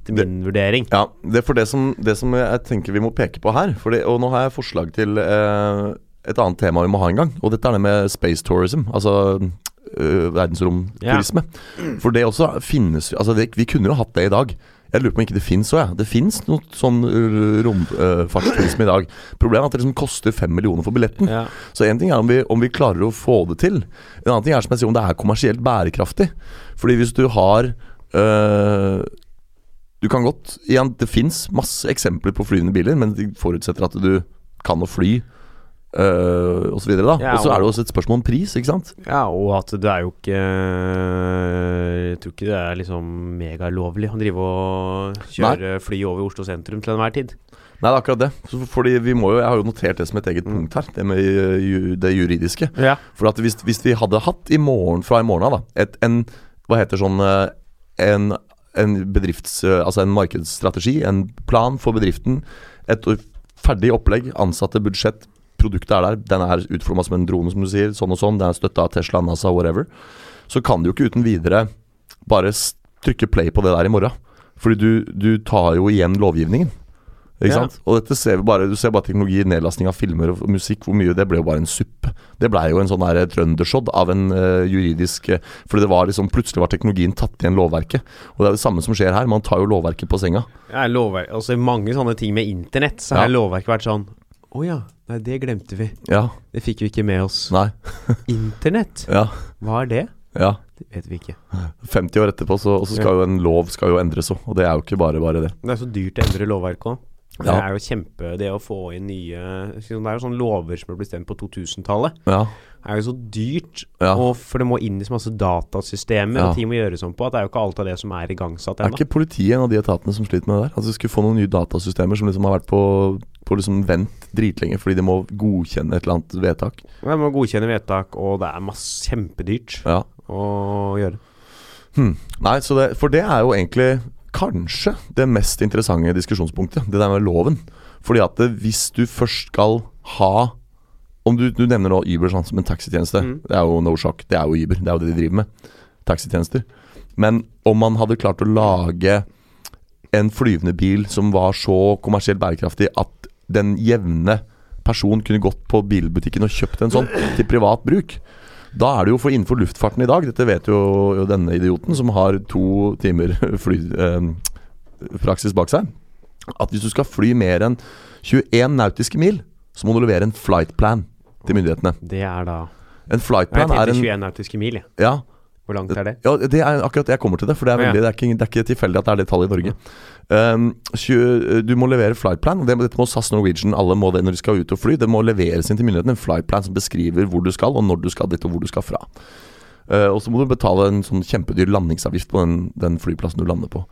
etter min vurdering. Ja, det er for det som, det som jeg tenker vi må peke på her det, Og nå har jeg forslag til eh, et annet tema vi må ha en gang. Og dette er det med space tourism. Altså eh, verdensromturisme. For det også finnes Altså det, Vi kunne jo hatt det i dag. Jeg lurer på om ikke det fins òg, jeg. Det fins noe sånn uh, i dag. Problemet er at det liksom koster fem millioner for billetten. Ja. Så én ting er om vi, om vi klarer å få det til. En annen ting er som jeg sier om det er kommersielt bærekraftig. Fordi hvis du har uh, Du kan godt Igjen, det fins masse eksempler på flyvende biler, men de forutsetter at du kan å fly. Uh, og så videre Ja, Og så er det også et spørsmål om pris, ikke sant? Ja, og at det er jo ikke Jeg tror ikke det er liksom megalovlig å drive og kjøre fly over Oslo sentrum til enhver tid. Nei, det er akkurat det. Fordi vi må jo Jeg har jo notert det som et eget punkt her, det med ju- det juridiske. Ja. For at hvis, hvis vi hadde hatt i morgen fra i morgen av, da et, en Hva heter sånn eh, En, en bedrifts... eh, Altså en markedsstrategi, en plan for bedriften. Et ferdig opplegg, ansatte, budsjett. Produktet er der. Den er utforma som en drone, som du sier. Sånn og sånn. Den er støtta av Tesla, NASA, whatever. Så kan du jo ikke uten videre bare trykke play på det der i morgen. Fordi du, du tar jo igjen lovgivningen. Ikke Ja. sant? Og dette ser vi bare Du ser bare teknologi, nedlasting av filmer og musikk. Hvor mye Det ble jo bare en suppe. Det ble jo en sånn der trøndersodd av en uh, juridisk uh, Fordi det var liksom Plutselig var teknologien tatt igjen lovverket. Og det er det samme som skjer her. Man tar jo lovverket på senga. Ja, lovverk, altså I mange sånne ting med internett, så Ja. har lovverket vært sånn Å ja, nei, det glemte vi. Ja. Det fikk vi ikke med oss. Nei. [LAUGHS] Internett, Ja. hva er det? Ja. Det vet vi ikke. 50 år etterpå, så, og så skal jo en lov skal jo endres òg. Og det er jo ikke bare bare det. Det er så dyrt å endre lovverket òg. Det er jo kjempe Det å få inn nye Det er jo sånne lover som ble bestemt på 2000-tallet. Ja. Er jo så dyrt, Ja. og for det må inn i så masse datasystemer, Ja. og ting må gjøres om på, at det er jo ikke alt av det som er igangsatt Er ikke politiet en av de etatene som sliter med det der? Altså, vi skulle få noen nye datasystemer som liksom har vært på, på liksom vent dritlenge fordi de må godkjenne et eller annet vedtak. De må godkjenne vedtak, og det er masse kjempedyrt Ja. å gjøre. Hmm. Nei, så det, for det er jo egentlig kanskje det mest interessante diskusjonspunktet. Det der med loven. Fordi at det, hvis du først skal ha Om du, du nevner nå Uber sånn, som en taxitjeneste. Mm. Det er jo no shock. Det er jo Uber. Det er jo det de driver med. Taxitjenester. Men om man hadde klart å lage en flyvende bil som var så kommersielt bærekraftig at den jevne person kunne gått på bilbutikken og kjøpt en sånn til privat bruk. Da er det jo for innenfor luftfarten i dag, dette vet jo, jo denne idioten som har to timer flypraksis bak seg, at hvis du skal fly mer enn 21 nautiske mil, så må du levere en flight plan til myndighetene. Det er da En flightplan er en 21 nautiske mil. Ja, Hvor langt er det? ja, det er akkurat jeg kommer til det. For det er, veldig, det er, ikke, det er ikke tilfeldig at det er det tallet i Norge. Um, tjue- du må levere flightplan. Det, dette må SAS Norwegian alle må det når de skal ut og fly. Det må leveres inn til myndighetene en flightplan som beskriver hvor du skal, og når du skal dit, og hvor du skal fra. Uh, og så må du betale en sånn kjempedyr landingsavgift på den, den flyplassen du lander på.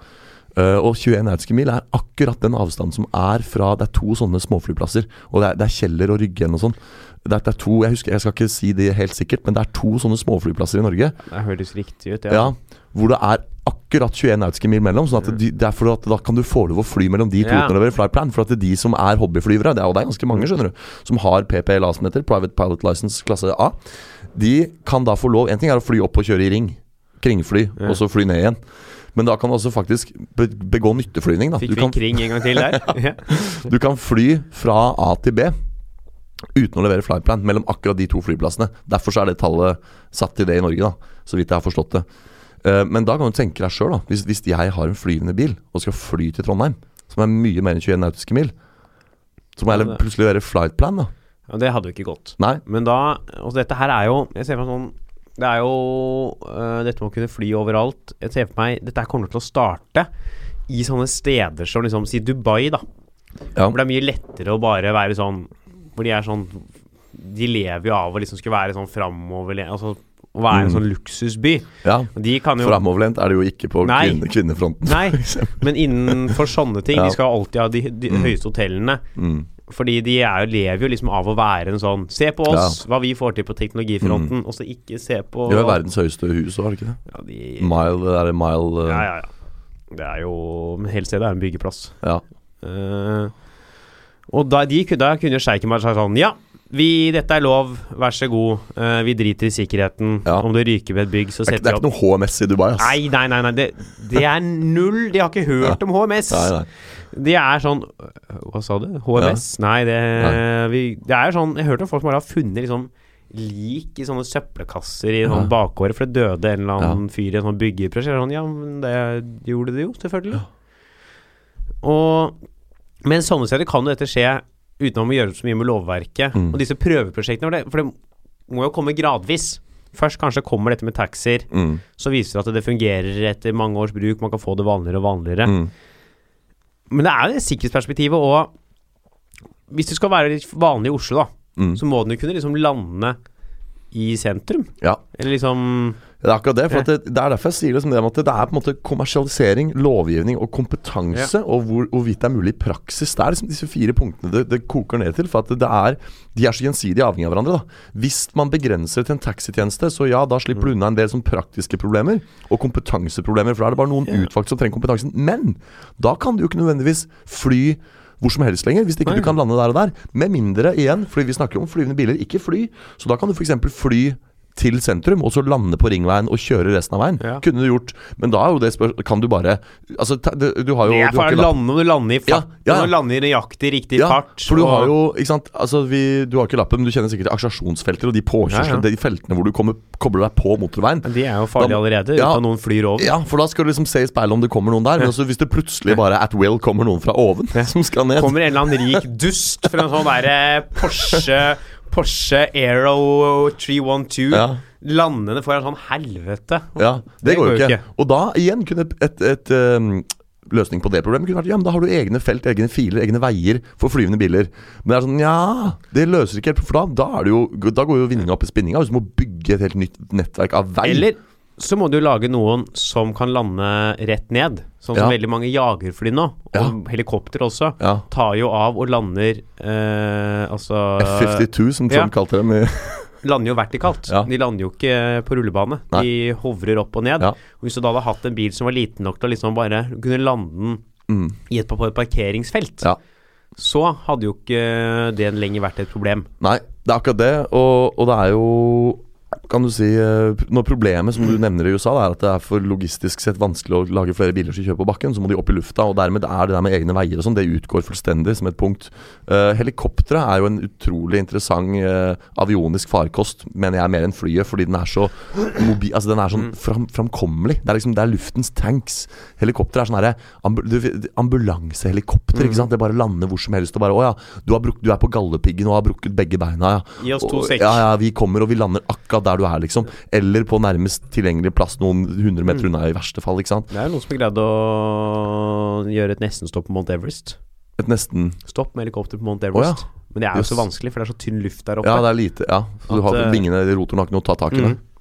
Uh, og 21 nautiske mil er akkurat den avstanden som er fra Det er to sånne småflyplasser. Og det er, det er Kjeller og Rygge eller noe sånt. Det er, det er to, jeg husker, jeg skal ikke si det helt sikkert, men det er to sånne småflyplasser i Norge. Det høres riktig ut, Ja. ja. Hvor det er akkurat 21 nautiske mil mellom. Sånn at de, det er for at Da kan du få lov å fly mellom de to Ja. uten å levere flyplan. For at det er de som er hobbyflyvere, det er, og det er ganske mange, skjønner du, som har PPLA som heter, Private Pilot License klasse A, de kan da få lov En ting er å fly opp og kjøre i ring, kringfly, Ja. og så fly ned igjen. Men da kan du også faktisk begå nytteflyvning. Fikk Du vi kring en gang til der? [LAUGHS] du kan fly fra A til B uten å levere flyplan mellom akkurat de to flyplassene. Derfor så er det tallet satt til det i Norge, da, så vidt jeg har forstått det. Eh, men da kan du tenke deg sjøl, hvis, hvis jeg har en flyvende bil og skal fly til Trondheim, som er mye mer enn 21 nautiske mil, så må jeg plutselig levere flightplan, da. ja, det hadde jo ikke gått. Nei. Men da Og dette her er jo Jeg ser for meg sånn Det er jo uh, Dette med å kunne fly overalt. Jeg ser for meg Dette kommer til å starte i sånne steder som liksom Si Dubai, da. Ja. Hvor det er mye lettere å bare være sånn Hvor de er sånn De lever jo av å liksom skulle være sånn framoverlent Altså å være en Mm. sånn luksusby. Ja. De kan jo Framoverlent er det jo ikke på kvinne, kvinnefronten. Nei, [LAUGHS] men innenfor sånne ting Ja. De skal alltid ha de, de Mm. høyeste hotellene. Mm. Fordi de er jo, lever jo liksom av å være en sånn Se på oss, hva vi får til på teknologifronten, og så ikke se på De har verdens høyeste hus òg, har de ikke det? ja, de, Mile, det er mile ja, uh, ja, ja. Det er jo Hele stedet er en byggeplass. ja. Uh, og da, de, da kunne sjeiken bare sagt sånn Ja, vi, dette er lov, vær så god. Uh, vi driter i sikkerheten. Ja. Om det ryker ved et bygg, så setter vi opp det er ikke noe HMS i Dubai, ass. Nei, nei, nei, nei det, det er null. De har ikke hørt om HMS. Nei, nei. De er sånn Hva sa du? HMS? Nei, det, Vi, det er sånn Jeg hørte om folk som bare har funnet liksom lik i sånne søppelkasser i sånn Ja. bakgårder, for det døde en eller annen fyr i en sånn byggeprosjekt. Sånn, ja, men det gjorde det jo, selvfølgelig. Og Men sånne steder kan jo dette skje uten å gjøre så mye med lovverket. Mm. Og disse prøveprosjektene, for det, for det må jo komme gradvis. Først kanskje kommer dette med taxier, Mm. så viser det at det fungerer etter mange års bruk, man kan få det vanligere og vanligere. Mm. Men det er det sikkerhetsperspektivet, og hvis du skal være litt vanlig i Oslo, da, Mm. så må den jo kunne liksom lande i sentrum. Ja. Eller liksom Det er akkurat det. For det, det er derfor jeg sier det med at det er på en måte kommersialisering, lovgivning og kompetanse, og hvor, hvorvidt det er mulig i praksis. Det er liksom disse fire punktene det, det koker ned til. For at det er De er så gjensidig avhengig av hverandre. da Hvis man begrenser det til en taxitjeneste, så ja, da slipper du unna en del sånn praktiske problemer og kompetanseproblemer. For da er det bare noen utvalgte som trenger kompetansen. Men da kan du jo ikke nødvendigvis fly hvor som helst lenger, hvis ikke Nei. du kan lande der og der. Med mindre, igjen, fordi vi snakker om flyvende biler, ikke fly. Så da kan du f.eks. fly til sentrum, og så lande på ringveien og kjøre resten av veien. Ja. Kunne du gjort Men da er jo det spørsmålet Kan du bare Altså, ta- det, du har jo Det er for å lande om du lander i fart. Ja, ja, du lander i nøyaktig riktig ja, fart. for du har jo Ikke sant Altså, vi, du har ikke lappen, men du kjenner sikkert Aksjasjonsfelter og de påkjørslene, de feltene hvor du kommer, kobler deg på motorveien. Men De er jo farlige Da- allerede, uten at noen flyr over. Ja, for da skal du liksom se i speilet om det kommer noen der. Men altså, hvis det plutselig bare at will kommer noen fra oven [LAUGHS] som skal ned Kommer en eller annen rik dust fra en sånn derre Porsche Porsche Aero 312 Ja. landende foran sånn helvete. Ja, det, går jo ikke. Og da igjen kunne et, et, et um, løsning på det problemet kunne vært Ja, men da har du egne felt, egne filer, egne veier for flyvende biler. Men det er sånn Ja, det løser ikke helt, for da, da, det jo, da går jo vinninga opp i spinninga. Hvis du må bygge et helt nytt nettverk av vei. Eller så må du lage noen som kan lande rett ned. Sånn som Ja. veldig mange jagerfly nå, og Ja. helikopter også. ja, Tar jo av og lander eh, Altså F-52, som Trump kalte dem. [LAUGHS] Lander jo vertikalt. De lander jo ikke på rullebane. De hovrer opp og ned. Og Hvis du da hadde hatt en bil som var liten nok til å liksom bare kunne lande den Mm, i et, på et parkeringsfelt, så hadde jo ikke det lenger vært et problem. Nei, det er akkurat det. Og, og det er jo kan du si eh, Når problemet som du nevner i USA, er at det er for logistisk sett vanskelig å lage flere biler som kjører på bakken, så må de opp i lufta. Og dermed er det der med egne veier og sånn, det utgår fullstendig som et punkt. Uh, Helikoptre er jo en utrolig interessant eh, avionisk farkost, mener jeg, mer enn flyet, fordi den er så mobil Altså den er sånn fram, framkommelig. Det er liksom Det er luftens tanks. Helikopter er sånn herre ambu, ambulansehelikopter, ikke sant. Det bare lander hvor som helst og bare Å ja, du, har brukt, du er på Galdhøpiggen og har brukket begge beina, ja. Gi oss to sekk. Ja, ja, vi kommer og vi lander akkurat der du er, liksom. Eller på nærmest tilgjengelig plass noen hundre meter unna, i verste fall. ikke sant? Det er jo noen som har greid å gjøre et nestenstopp på Mount Everest. Et nesten Stopp med helikopter på Mount Å ja. Men det er jo så vanskelig, for det er så tynn luft der oppe. Ja, det er lite. Ja. Så du har eh, vingene rotoren har ikke noe å ta tak i. Mm. det.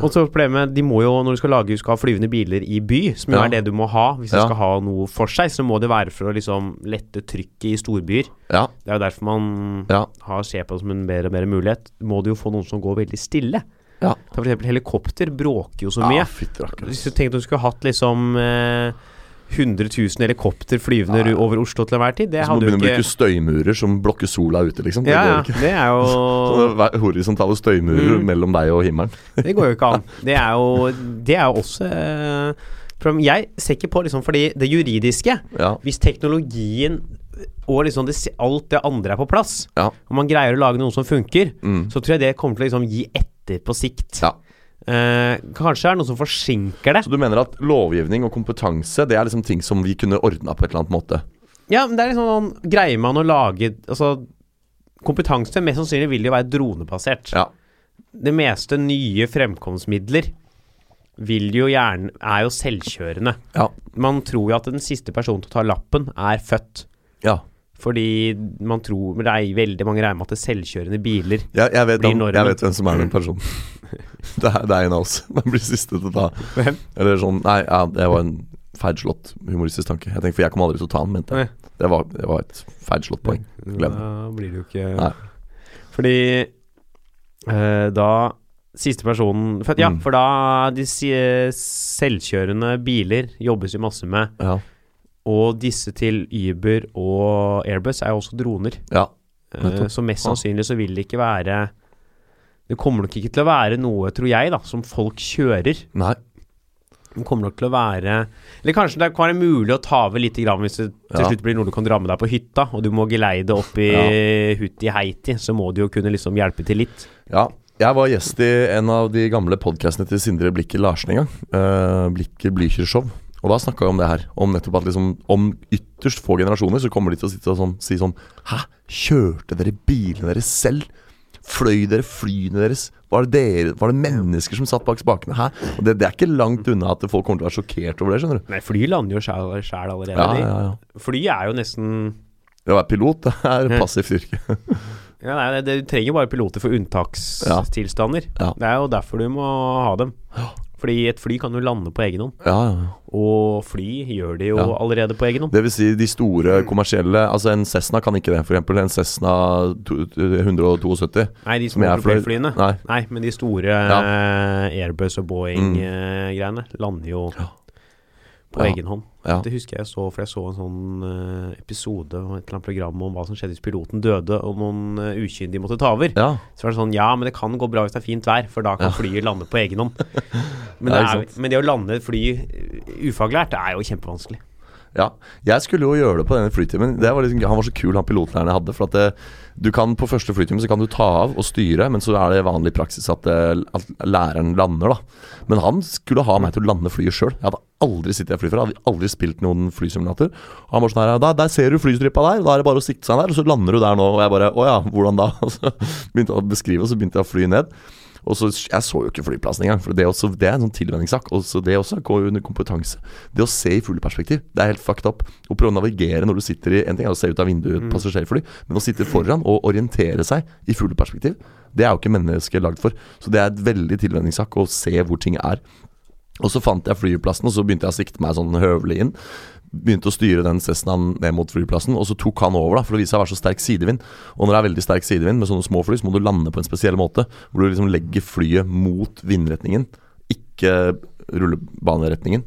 Og så problemet, de må jo, når du skal lage du skal ha flyvende biler i by, som jo Ja. er det du må ha hvis du skal ha noe for seg, så må det være for å liksom lette trykket i storbyer. Ja, Det er jo derfor man ja, har ser på det som en mer og mer mulighet. Må du jo få noen som går veldig stille. ja. Ta For eksempel helikopter bråker jo så ja mye. fytti. Hvis du tenkte du skulle hatt liksom eh, 100 000 helikopter flyvende Ja, over Oslo til enhver tid, det Så må ikke du jo begynne å bruke støymurer som blokker sola ute, liksom. Det Ja, går ikke. det er jo [LAUGHS] Sånne horisontale støymurer Mm. mellom deg og himmelen. [LAUGHS] Det går jo ikke an. Det er jo, det er jo også eh, problem. Jeg ser ikke på liksom fordi det juridiske Ja, Hvis teknologien og liksom det, alt det andre er på plass, Ja. og man greier å lage noe som funker, mm. så tror jeg det kommer til å liksom gi etter på sikt. ja. Eh, kanskje er det noe som forsinker det. Så du mener at lovgivning og kompetanse Det er liksom ting som vi kunne ordna på et eller annet måte? Ja, men det er liksom sånn Greier man å lage Altså, kompetanse mest sannsynlig vil jo være dronebasert. Ja. Det meste nye fremkomstmidler vil jo gjerne Er jo selvkjørende. Ja. Man tror jo at den siste personen til å ta lappen er født. ja. Fordi man tror det er Veldig mange regner med at det selvkjørende biler ja, jeg, vet, Blir normen. jeg vet hvem som er den personen. [CLEARS THROAT] Det er, det er en av oss. Man blir siste til å ta. Hvem? Eller sånn Nei, ja, det var en feilslått humoristisk tanke. Jeg tenkte, For jeg kommer aldri til å ta den, mente jeg. Det var, det var et feilslått poeng. Glem det. Da blir det jo ikke Nei. Fordi eh, da Siste personen for, Ja, Mm. for da De selvkjørende biler jobbes jo masse med. Ja. Og disse til Uber og Airbus er jo også droner. ja. Eh, så mest sannsynlig så vil det ikke være Det kommer nok ikke til å være noe, tror jeg, da, som folk kjører. Nei. Det kommer nok til å være Eller kanskje det kan være mulig å ta over litt grann hvis det til Ja. slutt blir noe du kan dra med deg på hytta, og du må geleide opp i Hutti Heiti, så må du jo kunne liksom hjelpe til litt. Ja. Jeg var gjest i en av de gamle podkastene til Sindre Blikker Larsen en gang. Uh, Blikker Blykjer Show. Og da snakka vi om det her. Om nettopp at liksom Om ytterst få generasjoner så kommer de til å sitte og sånn, si sånn Hæ? Kjørte dere bilene deres selv? Fløy dere flyene deres? Var det dere Var det mennesker som satt bak spakene? Hæ? Og det, det er ikke langt unna at folk kommer til å være sjokkert over det, skjønner du. Nei, fly lander jo sjæl allerede. Ja, ja, ja. Fly er jo nesten Det å være pilot, det er passivt yrke. [LAUGHS] ja, nei, Du trenger bare piloter for unntakstilstander. Ja. Det er jo derfor du må ha dem. Fordi et fly kan jo lande på egen hånd. Ja, ja. Og fly gjør det jo Ja. allerede på egen hånd. Det vil si de store kommersielle Altså en Cessna kan ikke det, for eksempel en Cessna 172. Nei, de små propellflyene. Nei. Nei, men de store eh, Airbus og Boeing-greiene lander jo på Mm. Egen hånd. Ja. Det husker jeg så, for jeg så en sånn eh, episode av et eller annet program om hva som skjedde hvis piloten døde, og noen uh, ukyndige måtte ta over. ja. Så var det sånn Ja, men det kan gå bra hvis det er fint vær, for da kan Ja. flyet lande på egen hånd. [LAUGHS] Men, men det å lande et fly eh, ufaglært, det er jo kjempevanskelig. Ja, jeg skulle jo gjøre det på denne flytimen. Var liksom, han var så kul, han pilotlæreren jeg hadde. For at det, du kan på første flytime så kan du ta av og styre, men så er det vanlig praksis at, det, at læreren lander, da. Men han skulle ha meg til å lande flyet sjøl. Jeg hadde aldri sittet i et fly før. Hadde aldri spilt noen flysimulator. Og han var sånn her, der, der ser du flystripa der, da er det bare å sikte seg der, og så lander du der nå. Og jeg bare å ja, hvordan da? [LAUGHS] Og så begynte jeg å beskrive, og så begynte jeg å fly ned. Og så, Jeg så jo ikke flyplassen engang, for det, er også, det er en sånn tilvenningssak. Og så det også går under kompetanse. Det å se i fugleperspektiv, det er helt fucked up. Å prøve å navigere når du sitter i En ting er å se ut av vinduet i et passasjerfly, men å sitte foran og orientere seg i fugleperspektiv, det er jo ikke mennesket lagd for. Så det er et veldig tilvenningssak å se hvor ting er. Og så fant jeg flyplassen, og så begynte jeg å sikte meg sånn høvelig inn. Begynte å styre den Cessnaen ned mot flyplassen, og så tok han over, da, for det viste seg å være så sterk sidevind. Og når det er veldig sterk sidevind med sånne små fly, så må du lande på en spesiell måte. Hvor du liksom legger flyet mot vindretningen, ikke rullebaneretningen.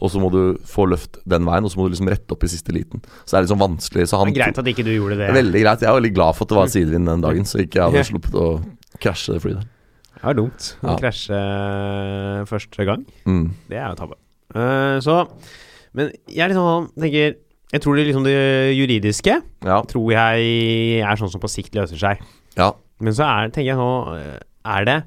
Og så må du få løft den veien, og så må du liksom rette opp i siste liten. Så det er liksom vanskelig. Så han Det er greit at ikke du gjorde det. veldig greit. Jeg er veldig glad for at det var sidevind den dagen, så ikke jeg hadde sluppet å krasje det flyet der. Det er dumt å Ja. krasje første gang. Mm. Det er jo tabbe. Uh, så Men jeg er liksom tenker Jeg tror det liksom det juridiske Ja. tror jeg er sånn som på sikt løser seg. ja. Men så er, tenker jeg nå Er det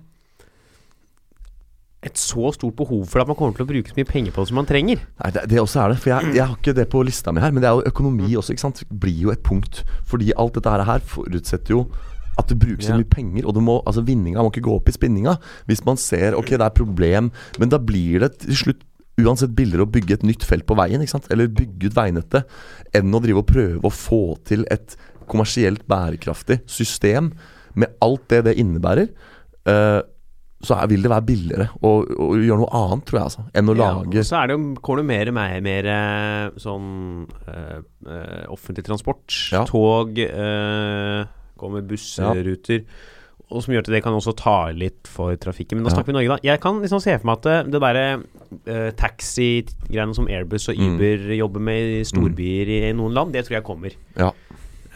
et så stort behov for at man kommer til å bruke så mye penger på det som man trenger? Nei, det, det også er det. For jeg, jeg har ikke det på lista mi her, men det er jo økonomi også, ikke sant. Blir jo et punkt. Fordi alt dette her forutsetter jo at det brukes så Ja. mye penger, og må, altså vinninga må ikke gå opp i spinninga. Hvis man ser ok, det er problem, men da blir det til slutt uansett billigere å bygge et nytt felt på veien, ikke sant? eller bygge ut veinettet, enn å drive og prøve å få til et kommersielt bærekraftig system med alt det det innebærer. Uh, så er, vil det være billigere å, å gjøre noe annet, tror jeg, altså, enn å Ja, lage så er det jo, kommer det mer, mer, mer eh, sånn øh, offentlig transport. Ja. Tog, øh, med bussruter. Og som gjør at det kan også ta litt for trafikken. Men nå snakker vi Norge, da. Jeg kan liksom se for meg at det, det derre eh, taxi-greiene som Airbus og Mm. Uber jobber med i storbyer i noen land, det tror jeg kommer. Ja.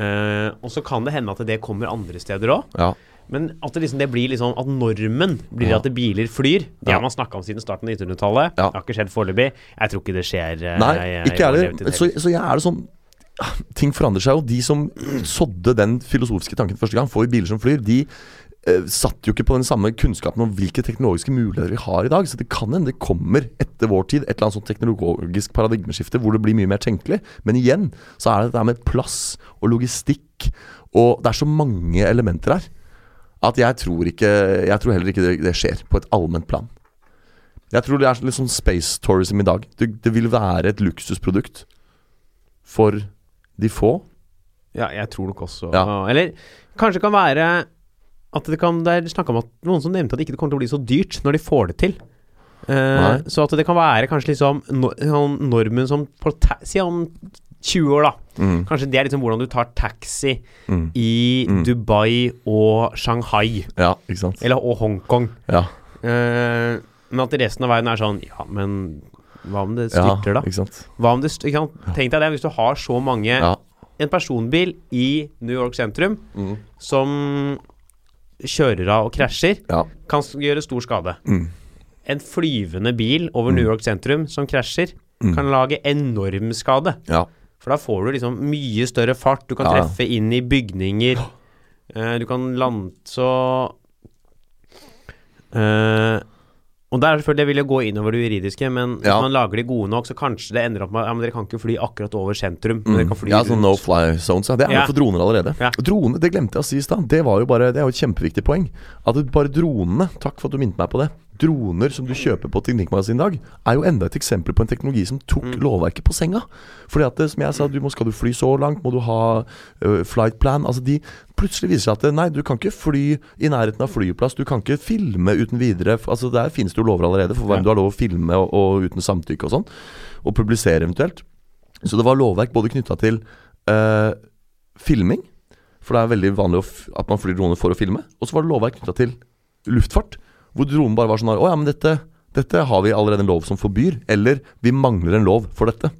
Eh, og så kan det hende at det kommer andre steder òg. Ja. Men at det, liksom, det blir liksom At normen blir Ja. at biler flyr. Det Ja. har man snakka om siden starten av 1900-tallet. Ja. Det har ikke skjedd foreløpig. Jeg tror ikke det skjer. eh, Nei, i- ikke i jeg heller. Så, så jeg er det sånn Ting forandrer seg jo. De som [CLEARS THROAT] sådde den filosofiske tanken første gang, får biler som flyr, de eh, satt jo ikke på den samme kunnskapen om hvilke teknologiske muligheter vi har i dag. Så det kan hende det kommer etter vår tid et eller annet sånt teknologisk paradigmeskifte hvor det blir mye mer tenkelig. Men igjen så er det det der med plass og logistikk og Det er så mange elementer her at jeg tror ikke Jeg tror heller ikke det, det skjer på et allment plan. Jeg tror det er litt sånn space tourism i dag. Det, det vil være et luksusprodukt for de få. Ja, jeg tror nok også Ja. Eller kanskje det kan være at det kan Det er snakka om at noen som nevnte at det ikke kommer til å bli så dyrt når de får det til. Eh, så at det kan være kanskje liksom no, normen som på Si om 20 år, da. Mm. Kanskje det er liksom hvordan du tar taxi Mm. i Mm. Dubai og Shanghai. Ja, ikke sant. Eller og Hongkong. Ja, Eh, men at resten av verden er sånn Ja, men hva om det ja styrter, da? ikke sant. Hva om det ikke sant? Tenk deg det, hvis du har så mange Ja. En personbil i New York sentrum Mm. som kjører av og krasjer, Ja. kan gjøre stor skade. Mm. En flyvende bil over New York sentrum som krasjer, Mm. kan lage enorm skade. ja. For da får du liksom mye større fart. Du kan Ja, treffe inn i bygninger. uh, [GASPS] du kan lande Så eh, Og det er selvfølgelig Det vil jeg gå inn over det juridiske, men hvis Ja. man lager de gode nok, så kanskje det ender opp med at ja, men dere kan ikke fly akkurat over sentrum. Men dere kan fly Mm. Ja, sånn no fly zones. Ja. Det er jo for droner allerede. Drone, det glemte jeg å si i stad. Det var jo bare Det er jo et kjempeviktig poeng. At bare dronene Takk for at du minnet meg på det. Droner som du kjøper på Teknikkmagasinet i dag, er jo enda et eksempel på en teknologi som tok Mm. lovverket på senga. Fordi at, det, som jeg sa, du må, skal du fly så langt, må du ha uh, flight plan Altså de Plutselig viser seg at nei, du kan ikke fly i nærheten av flyplass. Du kan ikke filme uten videre. Altså Der finnes det jo lover allerede for hvem du har lov å filme og, og uten samtykke og sånn. Og publisere eventuelt. Så det var lovverk både knytta til uh, filming, for det er veldig vanlig at man flyr droner for å filme. Og så var det lovverk knytta til luftfart, hvor dronen bare var sånn her Å ja, men dette, dette har vi allerede en lov som forbyr. Eller vi mangler en lov for dette.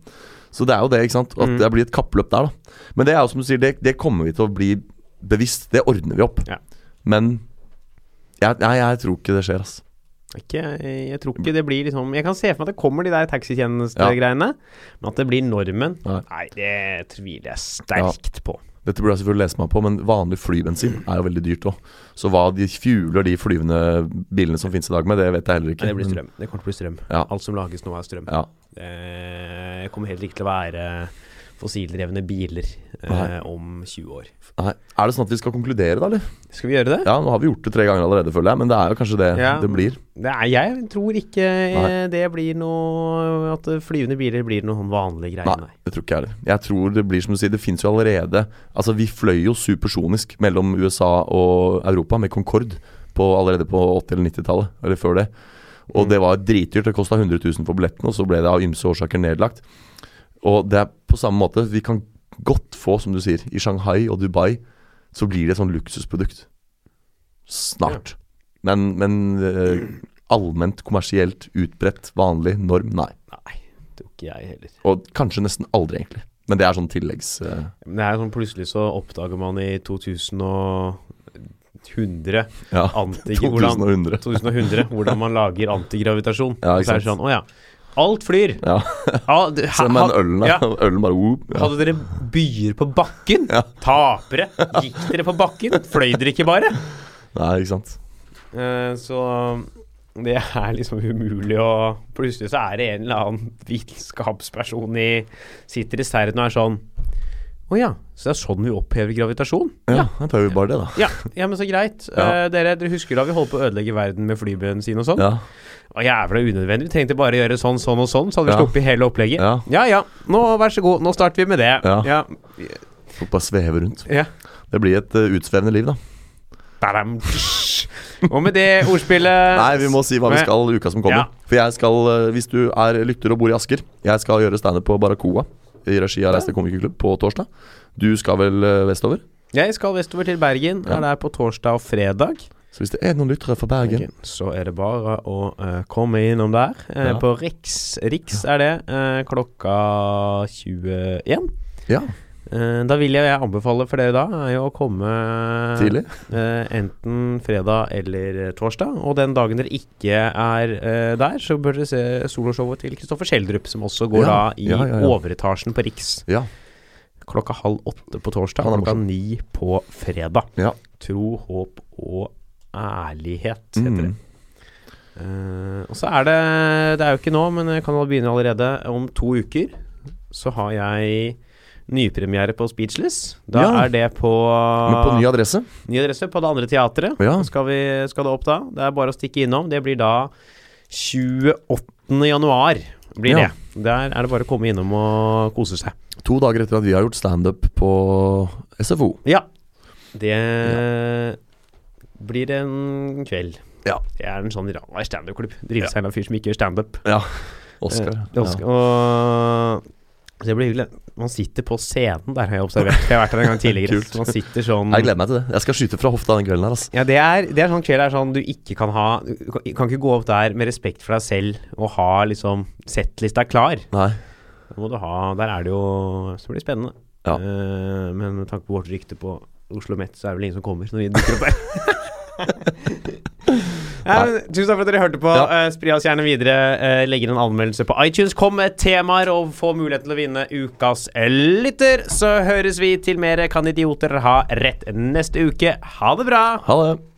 Så det er jo det, ikke sant. At Mm. det blir et kappløp der, da. Men det er jo som du sier, det, det kommer vi til å bli bevisst. Det ordner vi opp. Ja. Men jeg, jeg, jeg tror ikke det skjer, ass. Ikke, jeg tror ikke det blir liksom Jeg kan se for meg at det kommer de der taxitjenestegreiene, men at det blir normen Nei. Nei, det tviler jeg sterkt på. Dette burde jeg selvfølgelig lese meg på, men vanlig flybensin er jo veldig dyrt òg. Så hva de fugler de flyvende bilene som finnes i dag med, det vet jeg heller ikke. Nei, det blir strøm. Det kommer til å bli strøm. Ja. Alt som lages nå, er strøm. Ja. Det kommer heller ikke til å være fossildrevne biler eh, om 20 år. Nei. Er det sånn at vi skal konkludere, da, eller? Skal vi gjøre det? Ja, nå har vi gjort det tre ganger allerede, føler jeg, men det er jo kanskje det Ja. det blir. Det er, jeg tror ikke eh, Nei. det blir noe At flyvende biler blir noen vanlige greier. Nei, nei. det tror ikke jeg heller. Jeg tror det blir som du sier, det fins jo allerede Altså, vi fløy jo supersonisk mellom USA og Europa med Concorde på, allerede på 80- eller 90-tallet, eller før det. Og Mm. det var dritdyrt. Det kosta 100 000 for billetten, og så ble det av ymse årsaker nedlagt. Og det er på samme måte Vi kan godt få, som du sier, i Shanghai og Dubai, så blir det et sånn luksusprodukt. Snart. Men, men eh, allment kommersielt utbredt, vanlig norm, nei. Nei, tror ikke jeg heller. Og kanskje nesten aldri, egentlig. Men det er sånn tilleggs... eh, det er sånn plutselig så oppdager man i 2100 ja. anti, [LAUGHS] hvordan, 2100. 2100 hvordan man lager antigravitasjon. Ja, så er det sånn Å ja. Alt flyr. Ja. Se med den ølen, ja. [LAUGHS] Ølen bare whoop. Ja. Hadde dere byer på bakken? Ja. Tapere. Gikk dere på bakken? Fløy dere ikke bare? Nei, ikke sant. Uh, så det er liksom umulig å Plutselig så er det en eller annen vitenskapsperson i Sitter i serden og er sånn Å ja, så det er sånn vi opphever gravitasjon? Ja, da tar vi bare det, da. Ja, ja men så greit. [LAUGHS] Ja. Uh, dere, dere husker da vi holdt på å ødelegge verden med flybensin og sånn? Ja. Var jævla unødvendig. Vi trengte bare gjøre sånn, sånn og sånn, så hadde vi Ja. sluppet hele opplegget. Ja. ja ja, nå vær så god, nå starter vi med det. Ja. ja. Får bare sveve rundt. ja. Det blir et uh, utsvevende liv, da. Badam. Og med det ordspillet Nei, vi må si hva vi skal uka som kommer. For jeg skal, eh, hvis du er lytter og bor i Asker, jeg skal gjøre standup på Barracoa i regi av Reiste komikerklubb på torsdag. Du skal vel eh, vestover? Jeg skal vestover til Bergen. Ja. Er der på torsdag og fredag. Så hvis det er noen lyttere fra Bergen okay, Så er det bare å uh, komme innom der. Uh, Ja. På Riks. Riks er det uh, klokka 21. Ja, da vil jeg, jeg anbefale for dere da er jo å komme tidlig. eh, enten fredag eller torsdag. Og den dagen dere ikke er eh, der, så bør dere se soloshowet til Kristoffer Schjelderup, som også går Ja, da i ja, ja, overetasjen på Riks. Ja. Klokka halv åtte på torsdag, er klokka ni på fredag. Ja. Tro, håp og ærlighet, heter det. Mm. Eh, og så er det Det er jo ikke nå, men jeg kan begynne allerede. Om to uker så har jeg nypremiere på Speechless. Da Ja. er det på, Men på ny adresse. ny adresse på det andre teatret. Ja. Skal, vi, skal det opp da? Det er bare å stikke innom. Det blir da 28. januar. Blir Ja. det. Der er det bare å komme innom og kose seg. To dager etter at vi har gjort standup på SFO. Ja. Det blir en kveld. Ja. Det er en sånn rar standup-klubb. Drives av en fyr som ikke gjør standup. ja. Oscar. Eh, Oscar. Og det blir hyggelig. Man sitter på scenen, der har jeg observert. Jeg har vært der en gang [LAUGHS] tidligere. Kult. Man sitter sånn Jeg gleder meg til det. Jeg skal skyte fra hofta den kvelden her, altså. Ja, det er, det er sånn kveld er sånn du ikke kan ha Du kan, kan ikke gå opp der med respekt for deg selv og ha liksom settlista klar. Nei. Da må du ha Der er det jo Så blir det spennende. Ja. Uh, men med tanke på vårt rykte på Oslo Met, så er det vel ingen som kommer når vi dukker opp her. [LAUGHS] ja, men, tusen takk for at dere hørte på. Ja. Uh, Spri oss gjerne videre. Uh, legg inn en anmeldelse på iTunes. Kom med temaer og få mulighet til å vinne ukas lytter. Så høres vi til mer Kan idioter ha rett neste uke. Ha det bra! Ha det.